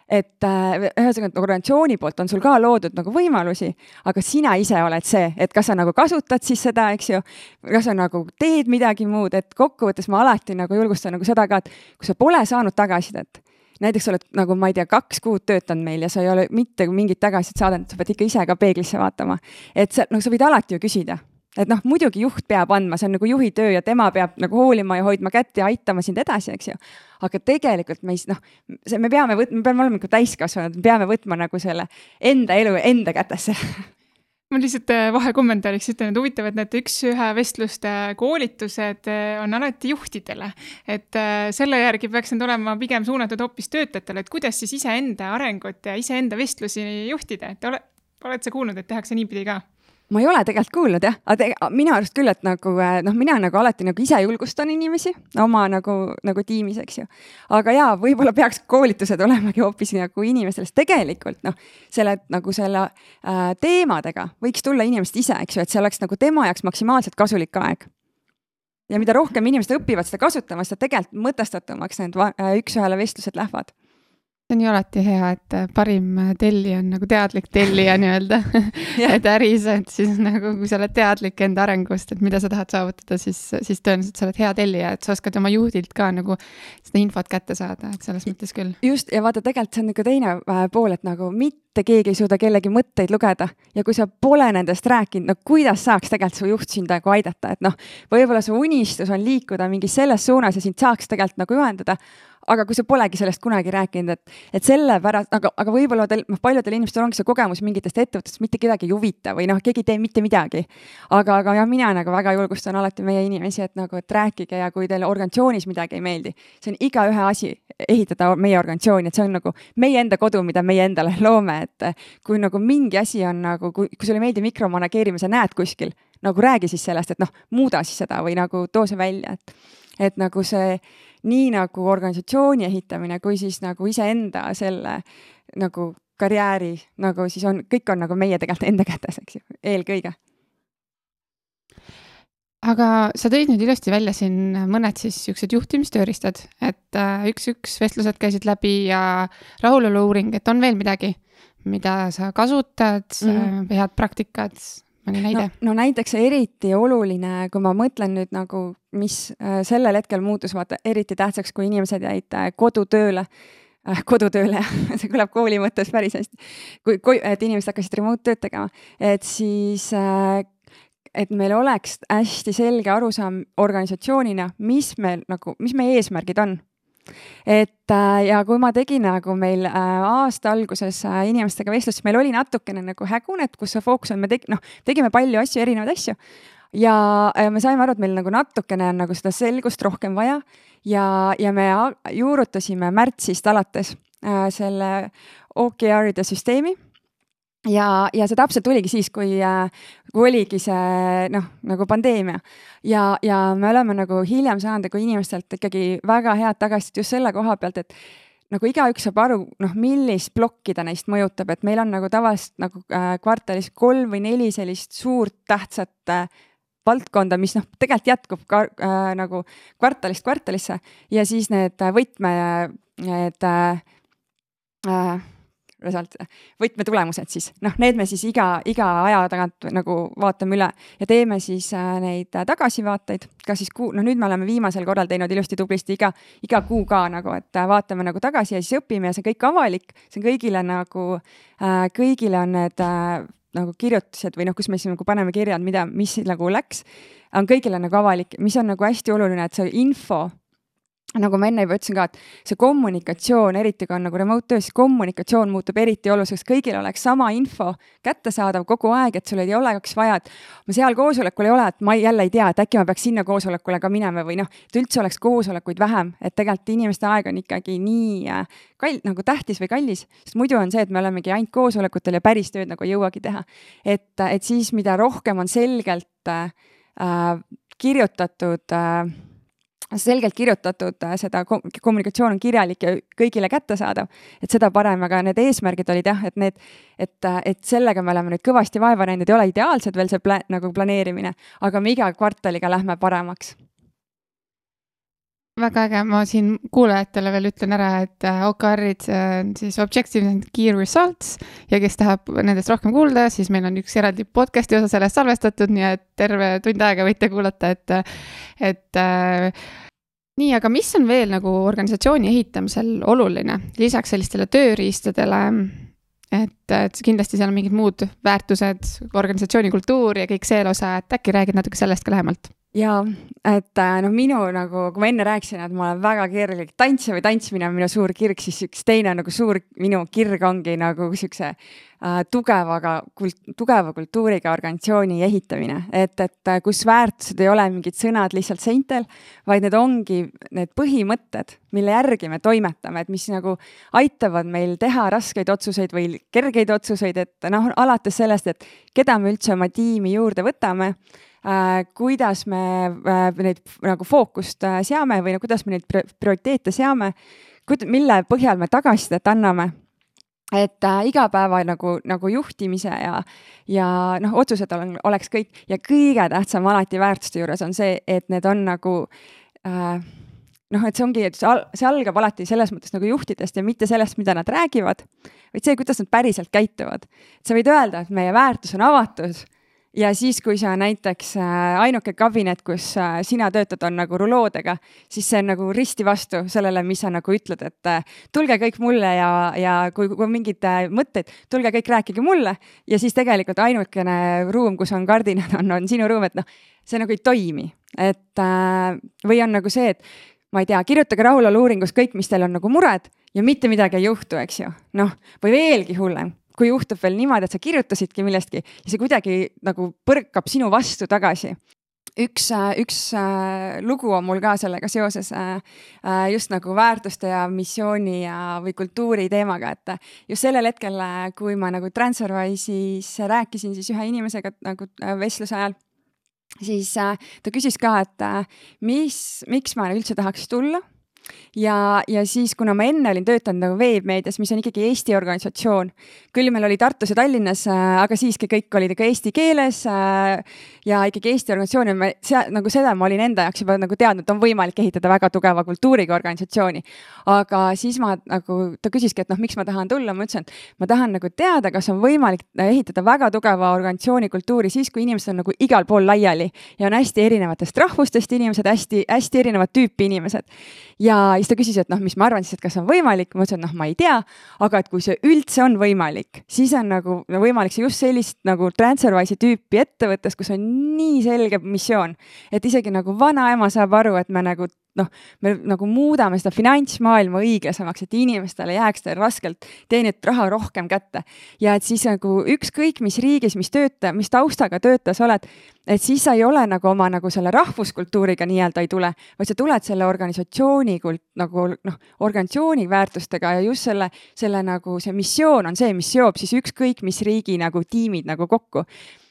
et äh, ühesõnaga nagu organisatsiooni poolt on sul ka loodud nagu võimalusi, aga sina ise oled see, et kas sa nagu kasutad siis seda, eks ju, kas sa nagu teed midagi muud, et kokkuvõttes ma alati nagu julgustan nagu seda ka, et kui sa pole saanud tagasisidet näiteks oled nagu, ma ei tea, kaks kuud töötanud meil ja sa ei ole mitte mingit tagasisidet saadanud, sa pead ikka ise ka peeglisse vaatama. et sa, no sa võid alati ju küsida, et noh, muidugi juht peab andma, see on nagu juhi töö ja tema peab nagu hoolima ja hoidma kätt ja aitama sind edasi, eks ju. aga tegelikult me ei, noh, see, me peame võtma, me peame olema ikka täiskasvanud, me peame võtma nagu selle enda elu enda kätesse ma lihtsalt äh, vahekommentaariks ütlen, et huvitav, et need üks-ühe vestluste koolitused äh, on alati juhtidele. et äh, selle järgi peaks need olema pigem suunatud hoopis töötajatele, et kuidas siis iseenda arengut ja iseenda vestlusi juhtida, et ole, oled sa kuulnud, et tehakse niipidi ka? Ma ei ole tegelikult kuulnud jah, aga minu arust küll, et nagu eh, noh, mina nagu alati nagu ise julgustan inimesi oma nagu, nagu tiimis, eks ju. aga jaa, võib-olla peaks koolitused olemagi hoopis nagu inimestele, sest tegelikult noh, selle nagu selle äh, teemadega võiks tulla inimesed ise, eks ju, et see oleks nagu tema jaoks maksimaalselt kasulik aeg. Ja mida rohkem inimesed õpivad seda kasutama, seda tegelikult mõtestatumaks need äh, üks-ühele vestlused lähevad see on ju alati hea, et äh, parim äh, tellija on nagu teadlik tellija nii-öelda. Et äris, et siis nagu, kui sa oled teadlik enda arengust, et mida sa tahad saavutada, siis, siis tõenäoliselt sa oled hea tellija, et sa oskad oma juhtilt ka nagu seda infot kätte saada, et selles mõttes küll. just, ja vaata, tegelikult see on nagu teine äh, pool, et nagu mitte keegi ei suuda kellegi mõtteid lugeda. Ja kui sa pole nendest rääkinud, no kuidas saaks tegelikult su juht sind nagu aidata, et noh, võib-olla su unistus on liikuda mingis selles suunas ja sind saaks tegelikult nagu juhendada aga kui sa polegi sellest kunagi rääkinud, et, et sellepärast, aga, aga võib-olla teil, noh, paljudel inimestel ongi see kogemus mingitest ettevõtetest, mitte kedagi ei huvita või noh, keegi ei tee mitte midagi. aga, aga jah, mina nagu väga julgustan alati meie inimesi, et nagu, et rääkige ja kui teile organisatsioonis midagi ei meeldi, see on igaühe asi ehitada meie organisatsiooni, et see on nagu meie enda kodu, mida meie endale loome, et kui nagu mingi asi on nagu, kui, kui sulle ei meeldi mikromanageerimine, sa näed kuskil, nagu räägi siis sellest, et noh, muuda siis seda või nagu too see välja, et, et nagu see nii nagu organisatsiooni ehitamine kui siis nagu iseenda selle nagu karjääri nagu siis on, kõik on nagu meie tegelikult enda kätes, eks ju, eelkõige aga sa tõid nüüd ilusti välja siin mõned siis siuksed juhtimistööriistad, et üks-üks äh, vestlused käisid läbi ja rahulolu-uuring, et on veel midagi, mida sa kasutad mm., head praktikad, mõni näide no,? no näiteks eriti oluline, kui ma mõtlen nüüd nagu, mis äh, sellel hetkel muutus, vaata eriti tähtsaks, kui inimesed jäid äh, kodutööle äh, kodutööle see kõlab kooli mõttes päris hästi. kui, kui, et inimesed hakkasid remote tööd tegema, et siis et meil oleks hästi selge arusaam organisatsioonina, mis meil nagu, mis meie eesmärgid on et äh, ja kui ma tegin nagu meil äh, aasta alguses äh, inimestega vestlust, siis meil oli natukene nagu hägunet, kus see fookus on, me teg-, noh, tegime palju asju, erinevaid asju. ja me saime aru, et meil nagu natukene on nagu seda selgust rohkem vaja ja, ja me juurutasime märtsist alates selle OKR-ide süsteemi ja, ja see täpselt tuligi siis, kui, äh, kui oligi see noh, nagu pandeemia. Ja, ja me oleme nagu hiljem saanud nagu inimestelt ikkagi väga head tagasisidet just selle koha pealt, et nagu igaüks saab aru, noh, millist plokki ta neist mõjutab, et meil on nagu tavaliselt nagu äh, kvartalis kolm või neli sellist suurt tähtsat äh, valdkonda, mis noh, tegelikult jätkub ka äh, nagu kvartalist kvartalisse. Ja siis need võtme, need äh, äh, sealt võtmetulemused siis, noh, need me siis iga, iga aja tagant nagu vaatame üle ja teeme siis äh, neid äh, tagasivaateid, ka siis kuu, noh, nüüd me oleme viimasel korral teinud ilusti tublisti iga, iga kuu ka nagu, et äh, vaatame nagu tagasi ja siis õpime ja see on kõik avalik, see on kõigile nagu kõigile on need nagu kirjutised või noh, kus me siis nagu paneme kirja, mida, mis nagu läks, on kõigile nagu avalik, mis on nagu hästi oluline, et see info nagu ma enne juba ütlesin ka, et see kommunikatsioon, eriti kui on nagu remote töös, kommunikatsioon muutub eriti oluliseks, kõigil oleks sama info kättesaadav kogu aeg, et sul ei oleks vaja, et ma seal koosolekul ei ole, et ma jälle ei tea, et äkki ma peaks sinna koosolekule ka minema või noh, et üldse oleks koosolekuid vähem, et tegelikult inimeste aeg on ikkagi nii äh, kall-, nagu tähtis või kallis, sest muidu on see, et me olemegi ainult koosolekutel ja päris tööd nagu ei jõuagi teha. et, et siis, mida rohkem on selgelt äh, äh kirjutatud äh, selgelt kirjutatud, äh, seda kommunikatsioon on kirjalik ja kõigile kättesaadav, et seda parem, aga need eesmärgid olid jah, et need, et, äh, et sellega me oleme nüüd kõvasti vaeva näinud, ei ole ideaalsed veel see pla-, nagu planeerimine, aga me iga kvartaliga lähme paremaks väga äge, ma siin kuulajatele veel ütlen ära, et äh, OKR-id on siis Objectives and Key Results ja kes tahab nendest rohkem kuulda, siis meil on üks eraldi podcast'i osa sellest salvestatud, nii et terve tund aega võite kuulata, et, et äh, nii, aga mis on veel nagu organisatsiooni ehitamisel oluline, lisaks sellistele tööriistadele, et, et kindlasti seal on mingid muud väärtused, organisatsiooni kultuur ja kõik see osa, et äkki räägid natuke sellest ka lähemalt jaa, et äh, noh, minu nagu, kui ma enne rääkisin, et ma olen väga kirglik, tantsija või tantsimine on minu suur kirg, siis üks teine nagu suur minu kirg ongi nagu siukse äh, tugevaga kult,, tugeva kultuuriga organisatsiooni ehitamine. et, et äh, kus väärtused ei ole mingid sõnad lihtsalt seintel, vaid need ongi need põhimõtted, mille järgi me toimetame, et mis nagu aitavad meil teha raskeid otsuseid või kergeid otsuseid, et noh, alates sellest, et keda me üldse oma tiimi juurde võtame kuidas me äh, neid nagu fookust äh, seame või no kuidas me neid prioriteete seame, mille põhjal me tagasisidet anname? Et äh, igapäeva nagu, nagu juhtimise ja, ja noh, otsused on, oleks kõik. Ja kõige tähtsam alati väärtuste juures on see, et need on nagu äh, noh, et see ongi, et see algab alati selles mõttes nagu juhtidest ja mitte sellest, mida nad räägivad, vaid see, kuidas nad päriselt käituvad. sa võid öelda, et meie väärtus on avatus ja siis, kui sa näiteks äh, ainuke kabinet, kus äh, sina töötad, on nagu ruloodega, siis see on nagu risti vastu sellele, mis sa nagu ütled, et äh, tulge kõik mulle ja, ja kui, kui on mingeid mõtteid, tulge kõik rääkige mulle. ja siis tegelikult ainukene ruum, kus on kardinad, on, on sinu ruum, et noh, see nagu ei toimi, et või on nagu see, et ma ei tea, kirjutage rahulolu-uuringus kõik, mis teil on nagu mured ja mitte midagi ei juhtu, eks ju. noh, või veelgi hullem kui juhtub veel niimoodi, et sa kirjutasidki millestki ja see kuidagi nagu põrkab sinu vastu tagasi. Üks, üks äh, lugu on mul ka sellega seoses äh, äh, just nagu väärtuste ja missiooni ja, või kultuuri teemaga, et just sellel hetkel, kui ma nagu Transferwise'is rääkisin siis ühe inimesega nagu vestluse ajal, siis ta küsis ka, et mis, miks ma üldse tahaks tulla ja, ja siis, kuna ma enne olin töötanud nagu veebmeedias, mis on ikkagi Eesti organisatsioon, küll meil oli Tartus ja Tallinnas, äh, aga siiski kõik olid ikka eesti keeles äh, ja ikkagi Eesti organisatsioon ja me seal nagu seda ma olin enda jaoks juba nagu teadnud, on võimalik ehitada väga tugeva kultuuriga organisatsiooni. aga siis ma nagu, ta küsiski, et noh, miks ma tahan tulla, ma ütlesin, et ma tahan nagu teada, kas on võimalik ehitada väga tugeva organisatsiooni kultuuri siis, kui inimesed on nagu igal pool laiali ja on hästi erinevatest rahvustest inimesed hästi,, hästi-hästi erinevat tüüpi inimesed. Ja siis ta küsis, et noh, mis ma arvan siis, et kas on võimalik, ma ütlesin, et noh, ma ei tea, aga et kui see üldse on võimalik, siis on nagu no, võimalik see just sellist nagu Transferwise'i tüüpi ettevõttes, kus on nii selge missioon, et isegi nagu vanaema saab aru, et me nagu noh, me nagu muudame seda finantsmaailma õiglasemaks, et inimestele jääks raskelt teenitud raha rohkem kätte. ja et siis nagu ükskõik mis riigis, mis töötaja, mis taustaga töötaja sa oled, et siis sa ei ole nagu oma nagu selle rahvuskultuuriga nii-öelda ei tule, vaid sa tuled selle organisatsiooni kult nagu noh, organisatsiooni väärtustega ja just selle, selle nagu see missioon on see, mis seob siis ükskõik mis riigi nagu tiimid nagu kokku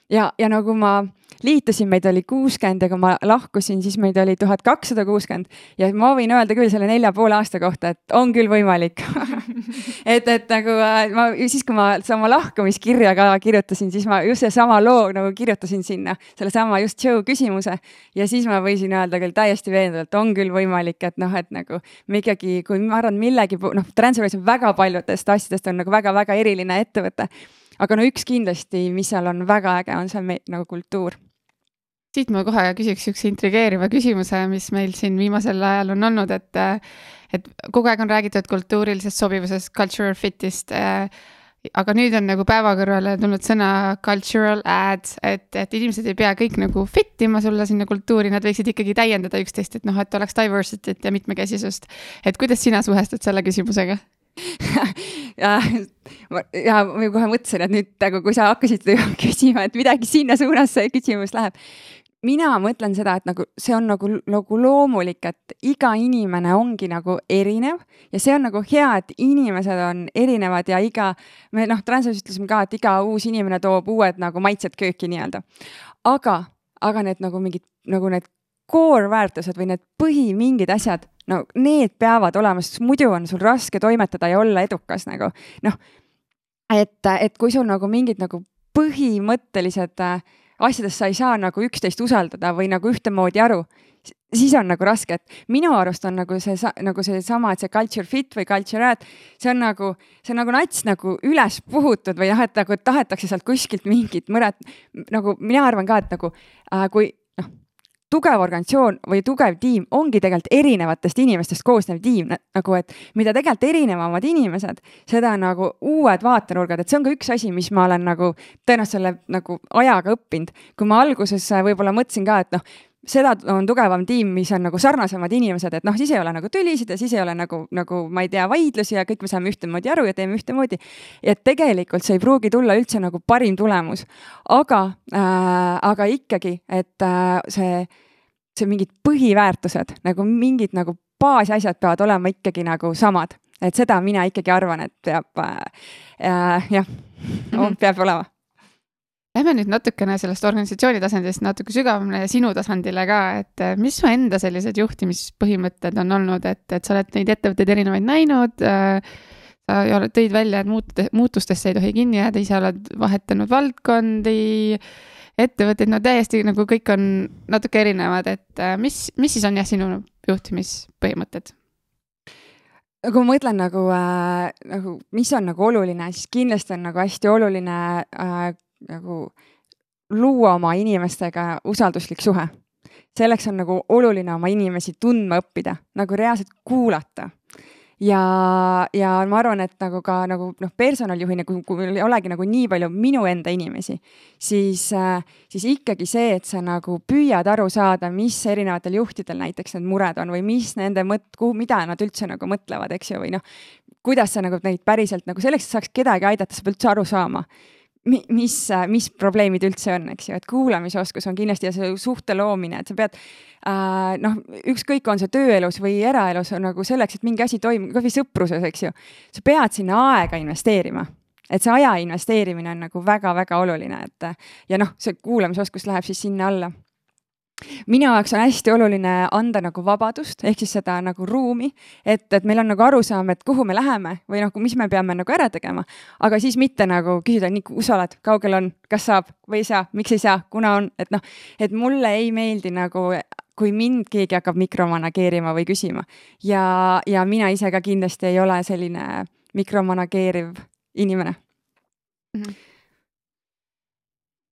ja, ja nagu ma liitusin, meid oli kuuskümmend ja kui ma lahkusin, siis meid oli tuhat kakssada kuuskümmend. Ja ma võin öelda küll selle nelja poole aasta kohta, et on küll võimalik. Et, et nagu äh, ma siis, kui ma oma lahkumiskirja ka kirjutasin, siis ma just seesama loo nagu kirjutasin sinna, sellesama just Joe küsimuse. Ja siis ma võisin öelda küll täiesti veendunult, on küll võimalik, et noh, et nagu me ikkagi, kui ma arvan millegi, noh, Transferwise on väga paljudest asjadest on nagu väga-väga eriline ettevõte aga no üks kindlasti, mis seal on väga äge, on see nagu kultuur siit ma kohe küsiks niisuguse intrigeeriva küsimuse, mis meil siin viimasel ajal on olnud, et et kogu aeg on räägitud kultuurilisest sobivusest, cultural fit'ist. aga nüüd on nagu päeva kõrvale tulnud sõna cultural ads, et, et inimesed ei pea kõik nagu fit ima sulle sinna kultuuri, nad võiksid ikkagi täiendada üksteist, et noh, et oleks diversity't ja mitmekesisust. et kuidas sina suhestud selle küsimusega ja, ja ma kohe mõtlesin, et nüüd nagu, kui sa hakkasid küsima, et midagi sinna suunas see küsimus läheb mina mõtlen seda, et nagu see on nagu, nagu loomulik, et iga inimene ongi nagu erinev ja see on nagu hea, et inimesed on erinevad ja iga, me noh, Transfers ütlesime ka, et iga uus inimene toob uued nagu maitsed kööki nii-öelda. aga, aga need nagu mingid nagu need core väärtused või need põhi mingid asjad, no need peavad olema, sest muidu on sul raske toimetada ja olla edukas nagu. Noh, et, et kui sul nagu mingid nagu põhimõttelised äh, asjadest sa ei saa nagu üksteist usaldada või nagu ühtemoodi aru, siis on nagu raske, et minu arust on nagu see, nagu seesama, et see culture fit või culture ad, see on nagu, see on nagu nats nagu üles puhutud või jah, et nagu tahetakse sealt kuskilt mingit mõret, nagu mina arvan ka, et nagu äh, kui tugev organisatsioon või tugev tiim ongi tegelikult erinevatest inimestest koosnev tiim, nagu et mida tegelikult erinevamad inimesed, seda nagu uued vaatenurgad, et see on ka üks asi, mis ma olen nagu tõenäoliselt selle nagu ajaga õppinud. kui ma alguses võib-olla mõtlesin ka, et noh, seda on tugevam tiim, mis on nagu sarnasemad inimesed, et noh, siis ei ole nagu tülisid ja siis ei ole nagu, nagu ma ei tea, vaidlusi ja kõik me saame ühtemoodi aru ja teeme ühtemoodi. ja tegelikult see ei pruugi tulla üldse nagu parim tulemus. aga äh,, aga ikkagi, et äh, see, see mingid põhiväärtused nagu mingid nagu baasasjad peavad olema ikkagi nagu samad, et seda mina ikkagi arvan, et peab äh, äh, jah -hmm. peab olema Lähme nüüd natukene sellest organisatsiooni tasandist natuke sügavamale ja sinu tasandile ka, et äh, mis su enda sellised juhtimispõhimõtted on olnud, et, et sa oled neid ettevõtteid erinevaid näinud äh,. sa tõid välja, et muut-, muutustesse ei tohi kinni jääda, ise oled vahetanud valdkondi, ettevõtteid, no täiesti nagu kõik on natuke erinevad, et äh, mis, mis siis on jah, sinu juhtimispõhimõtted? kui ma mõtlen nagu äh,, nagu mis on nagu oluline, siis kindlasti on nagu hästi oluline äh, nagu luua oma inimestega usalduslik suhe. selleks on nagu oluline oma inimesi tundma õppida, nagu reaalselt kuulata. ja, ja ma arvan, et nagu ka nagu noh, personalijuhina, kui, kui meil ei olegi nagu nii palju minu enda inimesi, siis siis ikkagi see, et sa nagu püüad aru saada, mis erinevatel juhtidel näiteks need mured on või mis nende mõt-, kuhu, mida nad üldse nagu mõtlevad, eks ju, või noh, kuidas sa nagu neid päriselt nagu selleks, et saaks kedagi aidata, sa pead üldse aru saama mis, mis probleemid üldse on, eks ju, et kuulamisoskus on kindlasti ja see suhte loomine, et sa pead äh, noh, ükskõik, on see tööelus või eraelus on nagu selleks, et mingi asi toimub, kas või sõpruses, eks ju. sa pead sinna aega investeerima, et see aja investeerimine on nagu väga-väga oluline, et ja noh, see kuulamisoskus läheb siis sinna alla minu jaoks on hästi oluline anda nagu vabadust, ehk siis seda nagu ruumi, et, et meil on nagu arusaam, et kuhu me läheme või noh, mis me peame nagu ära tegema. aga siis mitte nagu küsida, nii, kus sa oled, kaugel on, kas saab või ei saa, miks ei saa, kuna on, et noh, et mulle ei meeldi nagu kui mind keegi hakkab mikromanageerima või küsima. Ja, ja mina ise ka kindlasti ei ole selline mikromanageeriv inimene. Mm. -hmm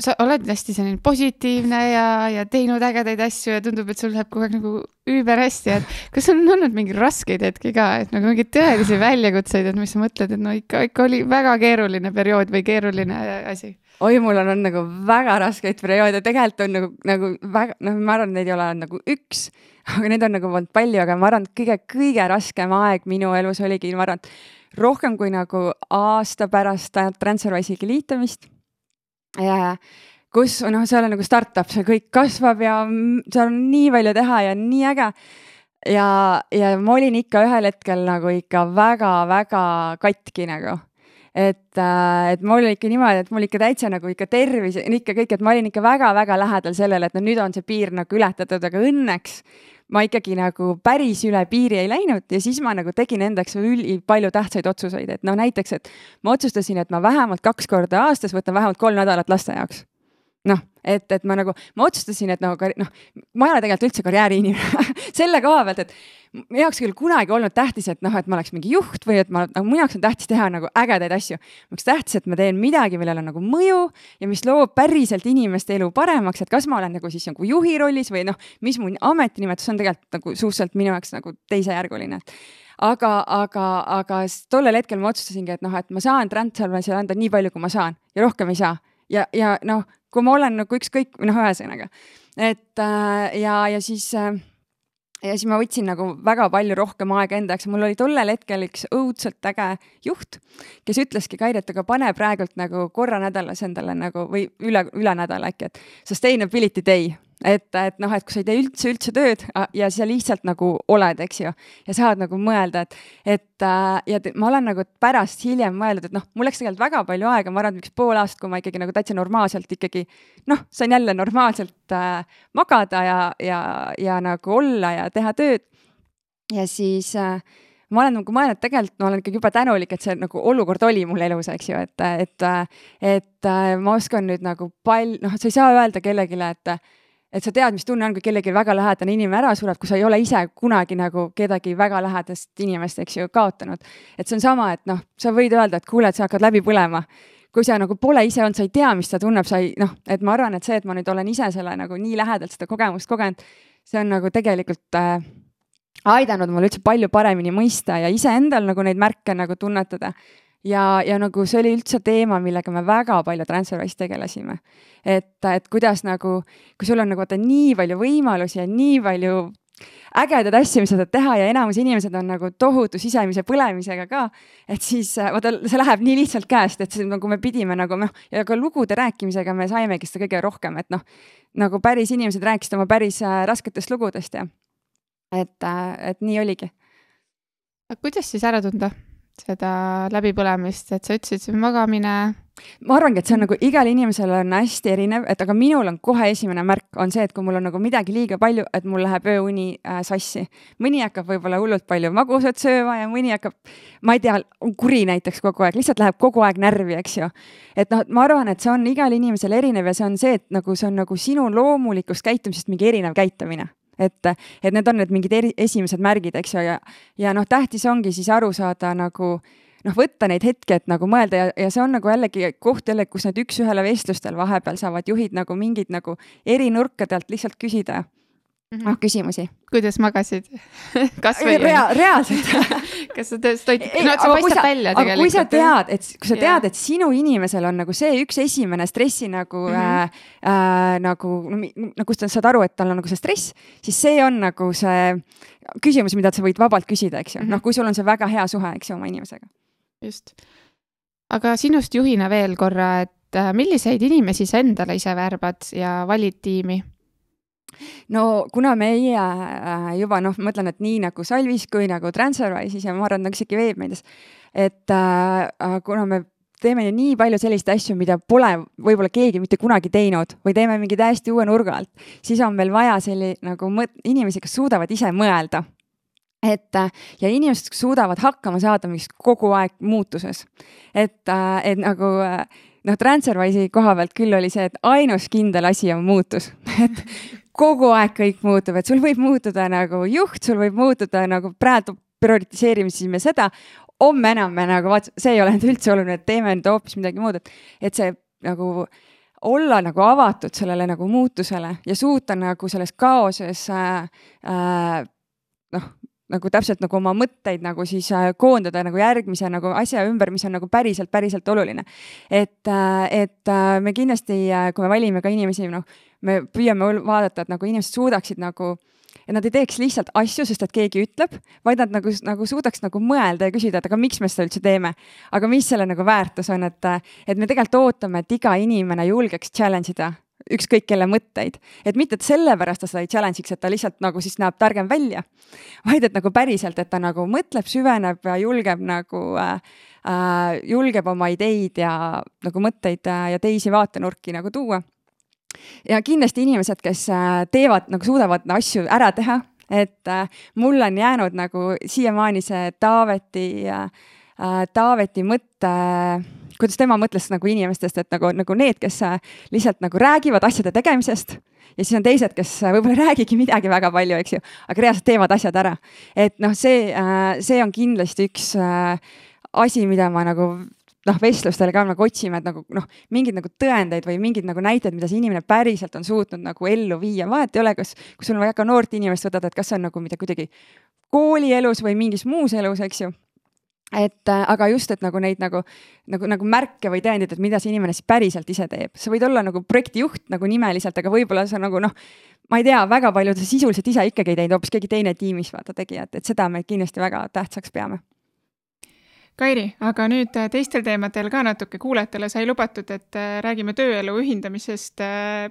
sa oled hästi selline positiivne ja, ja teinud ägedaid asju ja tundub, et sul läheb kogu aeg nagu üüberhästi, et kas on olnud mingeid raskeid hetki ka, et nagu mingeid tõelisi väljakutseid, et mis sa mõtled, et no ikka, ikka oli väga keeruline periood või keeruline asi? oi, mul on olnud nagu väga raskeid perioode, tegelikult on nagu, nagu väga, noh, ma arvan, neid ei ole nagu üks, aga neid on nagu olnud palju, aga ma arvan, et kõige-kõige raskem aeg minu elus oligi, ma arvan, rohkem kui nagu aasta pärast Transferwise'iga liitumist kus noh, seal on nagu startup, see kõik kasvab ja seal on nii palju teha ja nii äge. ja, ja ma olin ikka ühel hetkel nagu ikka väga-väga katki nagu et, äh, et mul oli ikka niimoodi, et mul ikka täitsa nagu ikka tervis, ikka kõik, et ma olin ikka väga-väga lähedal sellele, et no nüüd on see piir nagu ületatud, aga õnneks ma ikkagi nagu päris üle piiri ei läinud ja siis ma nagu tegin endaks ülipalju tähtsaid otsuseid, et noh, näiteks, et ma otsustasin, et ma vähemalt kaks korda aastas võtan vähemalt kolm nädalat laste jaoks noh, et, et ma nagu, ma otsustasin, et nagu noh, ma ei ole tegelikult üldse karjääriinimene selle koha pealt, et minu jaoks ole kunagi olnud tähtis, et noh, et ma oleks mingi juht või et ma, nagu minu jaoks on tähtis teha nagu ägedaid asju. minu jaoks tähtis, et ma teen midagi, millel on nagu mõju ja mis loob päriselt inimeste elu paremaks, et kas ma olen nagu siis nagu juhi rollis või noh, mis mu ametinimetus on tegelikult nagu suhteliselt minu jaoks nagu teisejärguline aga, aga, aga tollel hetkel ma otsustasingi, et noh, et ma saan Transferwise'ile anda nii palju, kui ma saan ja rohkem ei saa. Ja, ja noh, kui ma olen nagu ükskõik, noh, ühesõnaga, et äh, ja, ja siis äh, ja siis ma võtsin nagu väga palju rohkem aega enda jaoks. Ja mul oli tollel hetkel üks õudselt äge juht, kes ütleski Kairi, et aga pane praegult nagu korra nädalas endale nagu või üle, üle nädala äkki, et sustainability day et, et noh, et kui sa ei tee üldse, üldse tööd ja sa lihtsalt nagu oled, eks ju, ja saad nagu mõelda, et, et äh, ja ma olen nagu pärast hiljem mõelnud, et noh, mul läks tegelikult väga palju aega, ma arvan, et üks pool aastat, kui ma ikkagi nagu täitsa normaalselt ikkagi noh, sain jälle normaalselt äh, magada ja, ja, ja nagu olla ja teha tööd. ja siis äh, ma olen nagu mõelnud, tegelikult ma olen ikkagi jube tänulik, et see nagu olukord oli mul elus, eks ju, et, et, et ma oskan nüüd nagu pal-, noh, sa ei saa öelda kellelegi, et et sa tead, mis tunne on, kui kellelgi väga lähedane inimene ära sureb, kui sa ei ole ise kunagi nagu kedagi väga lähedast inimest, eks ju, kaotanud. et see on sama, et noh, sa võid öelda, et kuule, et sa hakkad läbi põlema. kui sa nagu pole ise olnud, sa ei tea, mis ta tunneb, sa ei noh, et ma arvan, et see, et ma nüüd olen ise selle nagu nii lähedalt seda kogemust kogenud, see on nagu tegelikult äh, aidanud mul üldse palju paremini mõista ja iseendal nagu neid märke nagu tunnetada ja, ja nagu see oli üldse teema, millega me väga palju Transferwise'is tegelesime. et, et kuidas nagu, kui sul on nagu vaata nii palju võimalusi ja nii palju ägedaid asju, mis sa saad teha ja enamus inimesed on nagu tohutu sisemise põlemisega ka. et siis vaata, see läheb nii lihtsalt käest, et siis nagu me pidime nagu noh, ja ka lugude rääkimisega me saimegi seda kõige rohkem, et noh, nagu päris inimesed rääkisid oma päris äh, rasketest lugudest ja et, äh, et nii oligi. kuidas siis ära tunda? Seda läbipõlemist, et sa ütlesid, see magamine. ma arvangi, et see on nagu igal inimesel on hästi erinev, et aga minul on kohe esimene märk on see, et kui mul on nagu midagi liiga palju, et mul läheb ööuni äh, sassi. mõni hakkab võib-olla hullult palju magusat sööma ja mõni hakkab, ma ei tea, on kuri näiteks kogu aeg, lihtsalt läheb kogu aeg närvi, eks ju. et noh, ma arvan, et see on igal inimesel erinev ja see on see, et nagu see on nagu sinu loomulikust käitumisest mingi erinev käitumine et, et need on need mingid eri, esimesed märgid, eks ju, ja, ja noh, tähtis ongi siis aru saada nagu noh, võtta neid hetki, et nagu mõelda ja, ja see on nagu jällegi koht jälle, kus need üks-ühele vestlustel vahepeal saavad juhid nagu mingid nagu eri nurkadelt lihtsalt küsida. Noh, küsimusi. kuidas magasid kas või Rea? reaalselt kas sa tõesti, no see paistab välja tegelikult. kui sa tead, et kui sa tead, et sinu inimesel on nagu see üks esimene stressi nagu mm, -hmm. äh, nagu, no kust sa saad aru, et tal on nagu see stress, siis see on nagu see küsimus, mida sa võid vabalt küsida, eks ju mm -hmm., noh, kui sul on see väga hea suhe, eks ju, oma inimesega. just. aga sinust juhina veel korra, et äh, milliseid inimesi sa endale ise värbad ja valid tiimi? No kuna meie äh, juba noh, ma mõtlen, et nii nagu Salvis kui nagu Transferwise'is ja ma arvan, nagu isegi veebmeedias, et äh, kuna me teeme nii palju selliseid asju, mida pole võib-olla keegi mitte kunagi teinud või teeme mingi täiesti uue nurga alt, siis on meil vaja selli- nagu mõt-, inimesi, kes suudavad ise mõelda et äh, ja inimesed suudavad hakkama saada mingis kogu aeg muutuses. et, äh, et nagu noh, Transferwise'i koha pealt küll oli see, et ainus kindel asi on muutus et kogu aeg kõik muutub, et sul võib muutuda nagu juht, sul võib muutuda nagu praegu prioritiseerimisime seda, homme enam me nagu vaat see ei ole nüüd üldse oluline, et teeme nüüd hoopis midagi muud, et, et see nagu olla nagu avatud sellele nagu muutusele ja suuta nagu selles kaoses äh, äh, noh, nagu täpselt nagu oma mõtteid nagu siis äh, koondada nagu järgmise nagu asja ümber, mis on nagu päriselt, päriselt oluline. et, äh, et äh, me kindlasti, kui me valime ka inimesi, noh, me püüame vaadata, et nagu inimesed suudaksid nagu, et nad ei teeks lihtsalt asju, sest et keegi ütleb, vaid nad nagu, nagu suudaks nagu mõelda ja küsida, et aga miks me seda üldse teeme. aga mis selle nagu väärtus on, et, et me tegelikult ootame, et iga inimene julgeks challenge ida ükskõik kelle mõtteid, et mitte, et sellepärast ta seda ei challenge'iks, et ta lihtsalt nagu siis näeb targem välja, vaid et nagu päriselt, et ta nagu mõtleb, süveneb ja julgeb nagu äh, äh, julgeb oma ideid ja nagu mõtteid äh, ja teisi vaatenurki nagu tuua. Ja kindlasti inimesed, kes äh, teevad nagu suudavad asju ära teha, et äh, mul on jäänud nagu siiamaani see Taaveti, äh, Taaveti mõte kuidas tema mõtles nagu inimestest, et nagu, nagu need, kes äh, lihtsalt nagu räägivad asjade tegemisest ja siis on teised, kes äh, võib-olla ei räägigi midagi väga palju, eks ju, aga reaalselt teevad asjad ära. et noh, see, see on kindlasti üks asi, mida ma nagu noh, vestlustel ka nagu otsime, et nagu noh, mingeid nagu tõendeid või mingeid nagu näiteid, mida see inimene päriselt on suutnud nagu ellu viia, vahet ei ole, kas, kui sul on väga noort inimest võtad, et kas see on nagu mida kuidagi koolielus või mingis muus elus, eks ju et äh, aga just, et nagu neid nagu, nagu, nagu märke või tõendeid, et mida see inimene siis päriselt ise teeb, sa võid olla nagu projektijuht nagu nimeliselt, aga võib-olla sa nagu noh, ma ei tea, väga palju sisuliselt ise ikkagi ei teinud, hoopis keegi teine tiimis vaata tegi, et, et seda me kindlasti väga tähtsaks peame. Kairi, aga nüüd äh, teistel teemadel ka natuke kuulajatele sai lubatud, et äh, räägime tööelu ühindamisest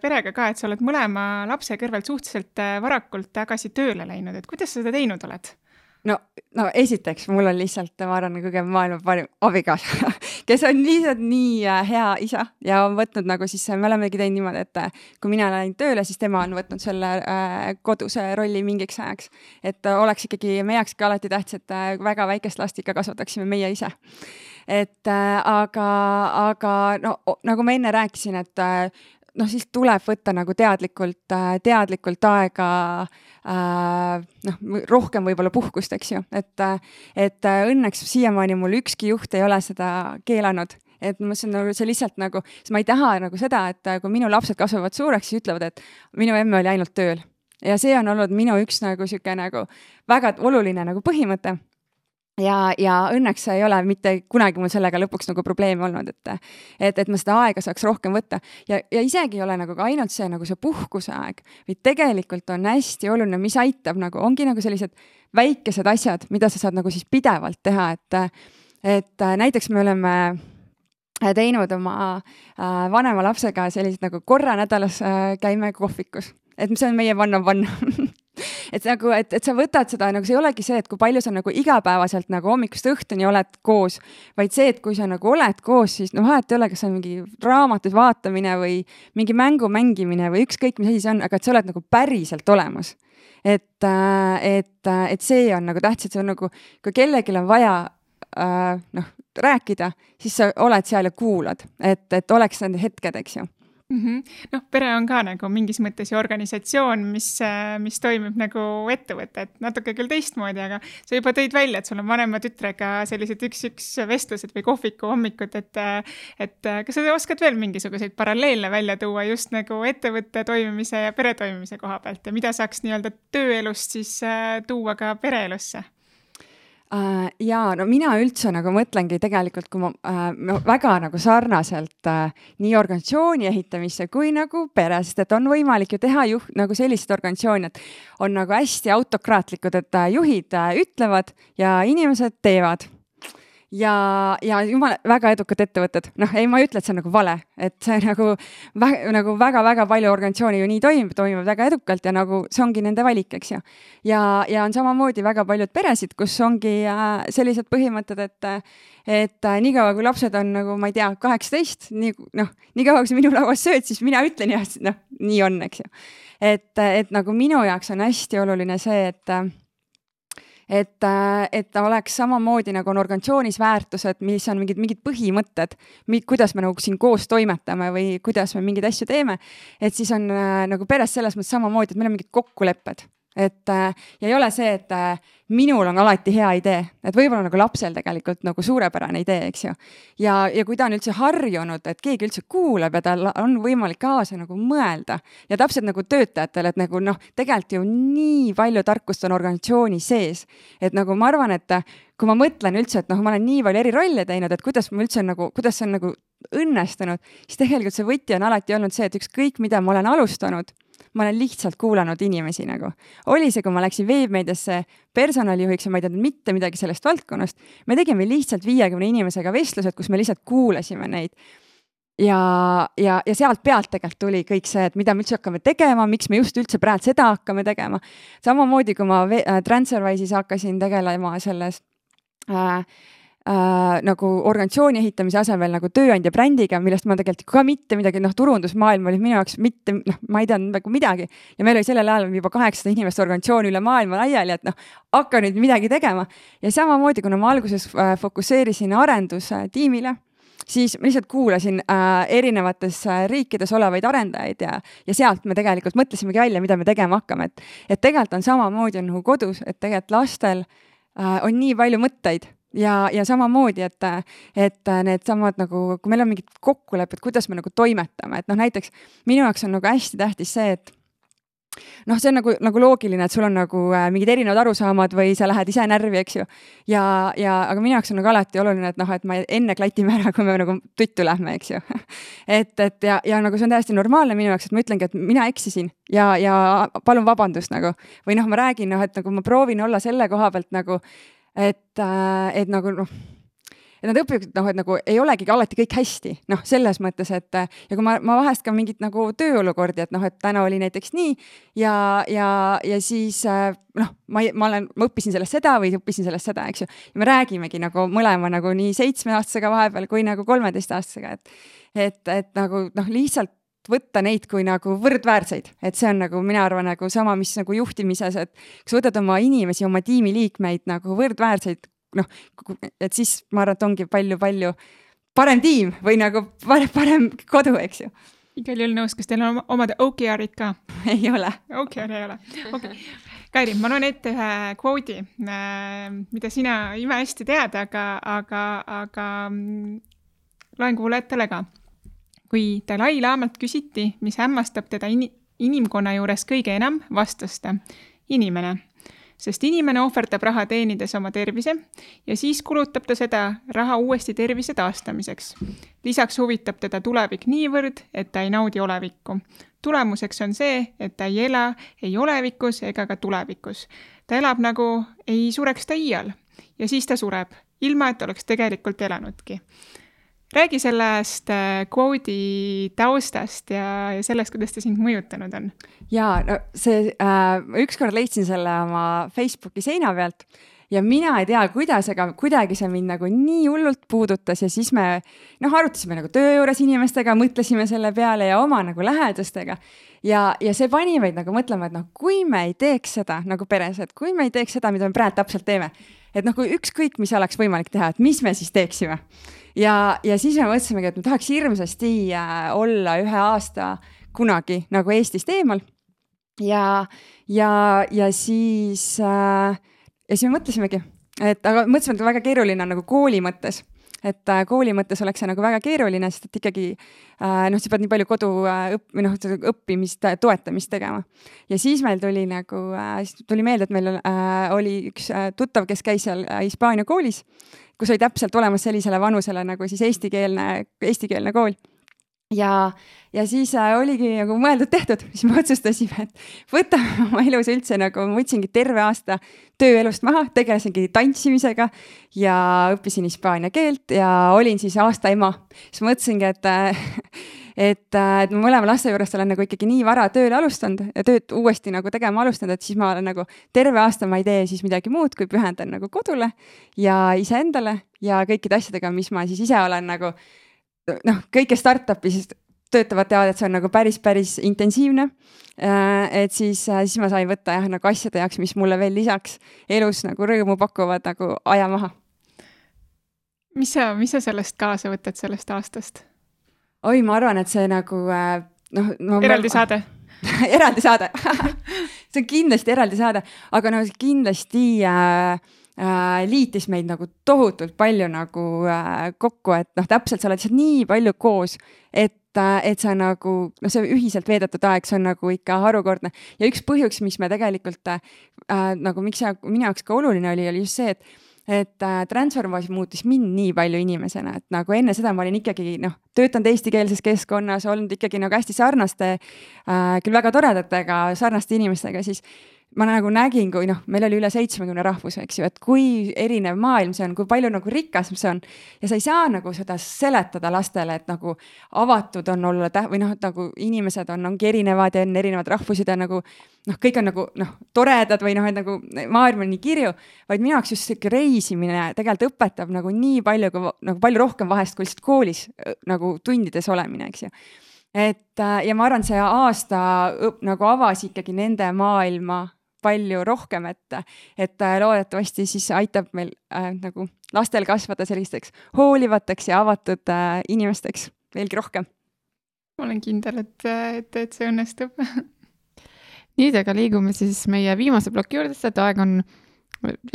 perega ka, et sa oled mõlema lapse kõrvalt suhteliselt varakult tagasi tööle läinud, et kuidas sa seda teinud oled? No, no esiteks mul on lihtsalt, ma arvan, kõige maailma parim abikaasa kes on lihtsalt nii äh, hea isa ja on võtnud nagu siis, me olemegi teinud niimoodi, et äh, kui mina lähen tööle, siis tema on võtnud selle äh, koduse rolli mingiks ajaks. et oleks ikkagi meie jaoks ka alati tähtis, et väga väikest last ikka kasvataksime meie ise et aga, aga no nagu ma enne rääkisin, et noh, siis tuleb võtta nagu teadlikult, äh, teadlikult aega äh, noh, rohkem võib-olla puhkust, eks ju, et, et õnneks siiamaani mul ükski juht ei ole seda keelanud. Et ma mõtlesin nagu see lihtsalt nagu, sest ma ei taha nagu seda, et kui minu lapsed kasvavad suureks, siis ütlevad, et minu emme oli ainult tööl. ja see on olnud minu üks nagu sihuke nagu väga oluline nagu põhimõte ja, ja õnneks ei ole mitte kunagi mul sellega lõpuks nagu probleeme olnud, et, et, et ma seda aega saaks rohkem võtta. Ja, ja isegi ei ole nagu ka ainult see nagu see puhkuse aeg, vaid tegelikult on hästi oluline, mis aitab nagu, ongi nagu sellised väikesed asjad, mida sa saad nagu siis pidevalt teha, et, et näiteks me oleme teinud oma äh, vanema lapsega sellised nagu korra nädalas äh, käime kohvikus, et see on meie one on one et nagu, et, et sa võtad seda nagu see ei olegi see, et kui palju sa nagu igapäevaselt nagu hommikust õhtuni oled koos, vaid see, et kui sa nagu oled koos, siis no vahet ei ole, kas on mingi raamatud vaatamine või mingi mängu mängimine või ükskõik, mis asi see on, aga et sa oled nagu päriselt olemas. et, äh, et, äh, et see on nagu tähtis, et see on nagu, kui kellelgi on vaja äh, noh, rääkida, siis sa oled seal ja kuulad, et, et oleks need hetked, eks ju mm -hmm.. noh, pere on ka nagu mingis mõttes ju organisatsioon, mis, äh, mis toimib nagu ettevõte, et natuke küll teistmoodi, aga sa juba tõid välja, et sul on vanema tütrega sellised üks-üks vestlused või kohviku hommikud, et äh, et äh, kas sa oskad veel mingisuguseid paralleele välja tuua just nagu ettevõtte toimimise ja pere toimimise koha pealt ja mida saaks nii-öelda tööelust siis tuua ka pereelusse? Äh,? ja no mina üldse nagu mõtlengi tegelikult, kui ma äh, väga nagu sarnaselt äh, nii organisatsiooni ehitamisse kui nagu pere, sest et on võimalik ju teha juht nagu selliseid organisatsioone, et on nagu hästi autokraatlikud, et äh, juhid äh, ütlevad ja inimesed teevad ja, ja jumala väga edukad ettevõtted, noh, ei, ma ei ütle, et see on nagu vale, et see nagu väga, nagu väga-väga palju organisatsioone ju nii toimib, toimivad väga edukalt ja nagu see ongi nende valik, eks ju. ja, ja on samamoodi väga paljud peresid, kus ongi äh, sellised põhimõtted, et, et äh, niikaua kui lapsed on nagu, ma ei tea, kaheksateist, nii noh, niikaua kui sa minu lauas sööd, siis mina ütlen ja noh, nii on, eks ju. et, et nagu minu jaoks on hästi oluline see, et et, äh, et oleks samamoodi nagu on organisatsioonis väärtused, mis on mingid, mingid põhimõtted, kuidas me nagu siin koos toimetame või kuidas me mingeid asju teeme. et siis on äh, nagu peres selles mõttes samamoodi, et meil on mingid kokkulepped et äh, ja ei ole see, et äh, minul on alati hea idee, et võib-olla nagu lapsel tegelikult nagu suurepärane idee, eks ju. ja, ja kui ta on üldse harjunud, et keegi üldse kuulab ja tal on võimalik kaasa nagu mõelda. Ja täpselt nagu töötajatel, et nagu noh, tegelikult ju nii palju tarkust on organisatsiooni sees, et nagu ma arvan, et kui ma mõtlen üldse, et noh, ma olen nii palju eri rolle teinud, et kuidas ma üldse nagu, kuidas see on nagu õnnestunud, siis tegelikult see võti on alati olnud see, et ükskõik, mida ma olen alustanud ma olen lihtsalt kuulanud inimesi nagu. oli see, kui ma läksin veebmeediasse personalijuhiks ja ma ei teadnud mitte midagi sellest valdkonnast, me tegime lihtsalt viiekümne inimesega vestlused, kus me lihtsalt kuulasime neid ja, ja, ja sealt pealt tegelikult tuli kõik see, et mida me üldse hakkame tegema, miks me just üldse praegu seda hakkame tegema. samamoodi, kui ma äh, Transferwise'is hakkasin tegelema selles äh, äh, nagu organisatsiooni ehitamise asemel nagu tööandja brändiga, millest ma tegelikult ka mitte midagi, noh, turundusmaailm oli minu jaoks mitte, noh, ma ei teadnud nagu midagi. ja meil oli sellel ajal juba kaheksasada inimest organisatsiooni üle maailma laiali, et noh, hakka nüüd midagi tegema. ja samamoodi, kuna ma alguses äh, fokusseerisin arendustiimile siis ma lihtsalt kuulasin äh, erinevates äh, riikides olevaid arendajaid ja, ja sealt me tegelikult mõtlesimegi välja, mida me tegema hakkame, et, et tegelikult on samamoodi on nagu kodus, et tegelikult lastel äh, on nii palju mõtteid ja, ja samamoodi, et, et needsamad nagu, kui meil on mingid kokkulepped, kuidas me nagu toimetame, et noh, näiteks minu jaoks on nagu hästi tähtis see, et noh, see on nagu, nagu loogiline, et sul on nagu äh, mingid erinevad arusaamad või sa lähed ise närvi, eks ju. ja, ja aga minu jaoks on nagu alati oluline, et noh, et me enne klatime ära, kui me nagu tuttu lähme, eks ju et, et ja, ja nagu see on täiesti normaalne minu jaoks, et ma ütlengi, et mina eksisin ja, ja palun vabandust nagu. või noh, ma räägin, noh, et nagu ma proovin olla selle koha pealt nagu, et, äh, et nagu noh et nad õpivad, noh, et nagu ei olegi alati kõik hästi, noh, selles mõttes, et ja kui ma, ma vahest ka mingit nagu tööolukordi, et noh, et täna oli näiteks nii ja, ja, ja siis noh, ma, ma olen, ma õppisin sellest seda või õppisin sellest seda, eks ju. ja me räägimegi nagu mõlema nagu nii seitsmeaastasega vahepeal kui nagu kolmeteistaastasega, et, et, et nagu noh, lihtsalt võtta neid kui nagu võrdväärseid, et see on nagu, mina arvan, nagu sama, mis nagu juhtimises, et kui sa võtad oma inimesi, oma tiimiliikmeid nagu võrdväärseid noh, et siis ma arvan, et ongi palju-palju parem tiim või nagu parem, parem kodu, eks ju. igal juhul nõus, kas teil on omad OKR-id ka? ei ole. OKR ei ole, okei okay.. Kairi, ma loen ette ühe kvoodi, äh, mida sina imehästi tead, aga, aga, aga mm, loen kuulajatele ka. Kui Dalai-laamalt küsiti, mis hämmastab teda in inimkonna juures kõige enam, vastas ta inimene sest inimene ohverdab raha teenides oma tervise ja siis kulutab ta seda raha uuesti tervise taastamiseks. lisaks huvitab teda tulevik niivõrd, et ta ei naudi olevikku. tulemuseks on see, et ta ei ela ei olevikus ega ka tulevikus. ta elab nagu ei sureks ta iial ja siis ta sureb, ilma et oleks tegelikult elanudki räägi sellest äh, kvoodi taustast ja, ja sellest, kuidas ta sind mõjutanud on. ja no see äh,, ükskord leidsin selle oma Facebooki seina pealt ja mina ei tea, kuidas, aga kuidagi see mind nagu nii hullult puudutas ja siis me noh, arutasime nagu töö juures inimestega, mõtlesime selle peale ja oma nagu lähedastega. ja, ja see pani meid nagu mõtlema, et noh, kui me ei teeks seda nagu peres, et kui me ei teeks seda, mida me praegu täpselt teeme, et noh, kui ükskõik, mis oleks võimalik teha, et mis me siis teeksime ja, ja siis me mõtlesimegi, et me tahaks hirmsasti äh, olla ühe aasta kunagi nagu Eestist eemal. ja, ja, ja siis äh,, ja siis me mõtlesimegi, et aga mõtlesime, et väga keeruline on nagu kooli mõttes et äh, kooli mõttes oleks see nagu väga keeruline, sest et ikkagi äh, noh, sa pead nii palju kodu äh, õpp- või noh, õppimist, toetamist tegema. ja siis meil tuli nagu, siis tuli meelde, et meil oli üks tuttav, kes käis seal Hispaania koolis, kus oli täpselt olemas sellisele vanusele nagu siis eestikeelne, eestikeelne kool ja, ja siis äh, oligi nagu mõeldud-tehtud, siis me otsustasime, et võtame oma elus üldse nagu, ma võtsingi terve aasta tööelust maha, tegelesingi tantsimisega ja õppisin hispaania keelt ja olin siis aasta ema. siis mõtlesingi, et äh, et, äh, et ma mõlema laste juurest olen nagu ikkagi nii vara tööle alustanud ja tööd uuesti nagu tegema alustanud, et siis ma olen nagu terve aasta ma ei tee siis midagi muud, kui pühendan nagu kodule ja iseendale ja kõikide asjadega, mis ma siis ise olen nagu noh, kõik, kes startup'i siis töötavad, teavad, et see on nagu päris, päris intensiivne. Äh, et siis, äh, siis ma sain võtta jah, nagu asjade jaoks, mis mulle veel lisaks elus nagu rõõmu pakuvad, nagu aja maha. mis sa, mis sa sellest kaasa võtad, sellest aastast? oi, ma arvan, et see nagu äh, noh no,. eraldi ma... saade eraldi saade see on kindlasti eraldi saade, aga no kindlasti äh, liitis meid nagu tohutult palju nagu äh, kokku, et noh, täpselt sa oled lihtsalt nii palju koos, et äh, et sa nagu, noh, see ühiselt veedetud aeg, see on nagu ikka harukordne. ja üks põhjus, mis me tegelikult äh, nagu, miks see minu jaoks ka oluline oli, oli just see, et et äh, Transformers muutis mind nii palju inimesena, et nagu enne seda ma olin ikkagi noh, töötanud eestikeelses keskkonnas, olnud ikkagi nagu hästi sarnaste äh,, küll väga toredatega sarnaste inimestega, siis ma nagu nägin, kui noh, meil oli üle seitsmekümne rahvuse, eks ju, et kui erinev maailm see on, kui palju nagu rikas see on. ja sa ei saa nagu seda seletada lastele, et nagu avatud on olla tä-, või noh, et nagu inimesed on, ongi erinevad ja on erinevad rahvused ja nagu noh, kõik on nagu noh, toredad või noh, et nagu maailm on nii kirju, vaid minu jaoks just sihuke reisimine tegelikult õpetab nagu nii palju, kui nagu palju rohkem vahest kui lihtsalt koolis nagu tundides olemine, eks ju et ja ma arvan, see aasta õp, nagu avas ikkagi nende maailma palju rohkem, et, et äh, loodetavasti siis aitab meil äh, nagu lastel kasvada sellisteks hoolivateks ja avatud äh, inimesteks veelgi rohkem. ma olen kindel, et, et, et see õnnestub nüüd aga liigume siis meie viimase ploki juurde, sest aeg on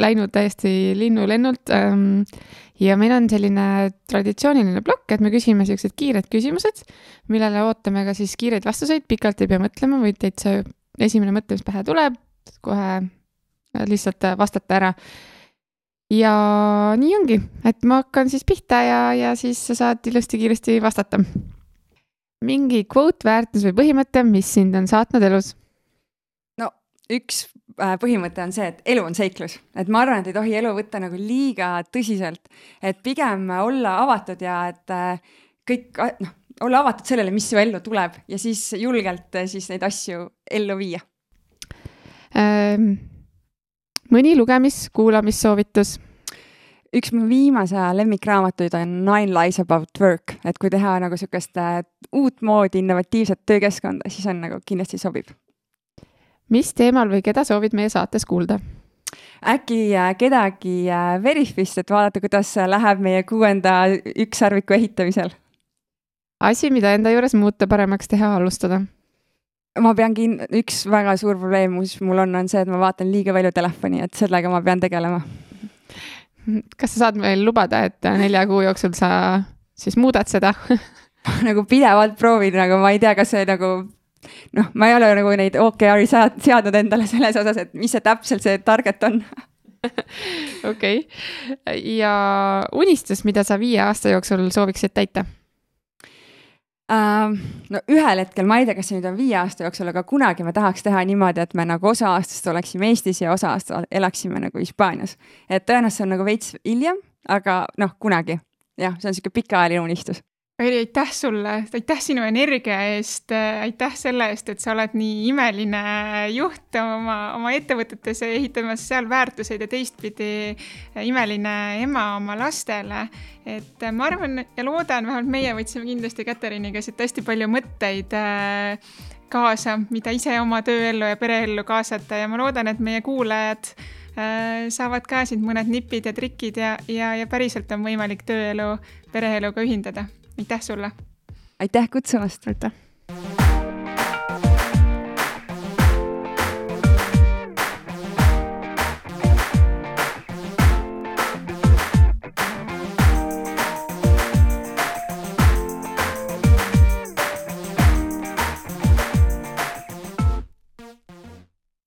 läinud täiesti linnulennult. Ähm, ja meil on selline traditsiooniline plokk, et me küsime siuksed kiired küsimused, millele ootame ka siis kiireid vastuseid, pikalt ei pea mõtlema, võid täitsa esimene mõte, mis pähe tuleb, kohe lihtsalt vastata ära. ja nii ongi, et ma hakkan siis pihta ja, ja siis sa saad ilusti kiiresti vastata. mingi quote, väärtus või põhimõte, mis sind on saatnud elus üks äh, põhimõte on see, et elu on seiklus, et ma arvan, et ei tohi elu võtta nagu liiga tõsiselt, et pigem olla avatud ja et äh, kõik noh, olla avatud sellele, mis su ellu tuleb ja siis julgelt äh, siis neid asju ellu viia. Mõni lugemis, kuulamissoovitus? üks mu viimase aja lemmikraamatuid on Nine Lies About Work, et kui teha nagu sihukest uutmoodi innovatiivset töökeskkonda, siis on nagu kindlasti sobib mis teemal või keda soovid meie saates kuulda? äkki äh, kedagi äh, Veriffist, et vaadata, kuidas läheb meie kuuenda ükssarviku ehitamisel? asi, mida enda juures muuta, paremaks teha, alustada? Ma pean kin-, üks väga suur probleem, mis mul on, on see, et ma vaatan liiga palju telefoni, et sellega ma pean tegelema. kas sa saad meil lubada, et nelja kuu jooksul sa siis muudad seda nagu pidevalt proovin, nagu ma ei tea, kas see nagu noh, ma ei ole nagu neid OKR-i seadnud endale selles osas, et mis see täpselt see target on okei okay., ja unistus, mida sa viie aasta jooksul sooviksid täita? No ühel hetkel, ma ei tea, kas see nüüd on viie aasta jooksul, aga kunagi ma tahaks teha niimoodi, et me nagu osa aastast oleksime Eestis ja osa aastast elaksime nagu Hispaanias. et tõenäoliselt on nagu veits hiljem, aga noh, kunagi jah, see on niisugune pikaajaline unistus Kairi, aitäh sulle, aitäh sinu energia eest, aitäh selle eest, et sa oled nii imeline juht oma, oma ettevõtetes ja ehitamas seal väärtuseid ja teistpidi imeline ema oma lastele. et ma arvan ja loodan, vähemalt meie võtsime kindlasti Katariiniga siit hästi palju mõtteid äh, kaasa, mida ise oma tööellu ja pereellu kaasata ja ma loodan, et meie kuulajad äh, saavad ka siit mõned nipid ja trikid ja, ja, ja päriselt on võimalik tööelu pereeluga ühindada aitäh sulle! aitäh kutsumast! aitäh!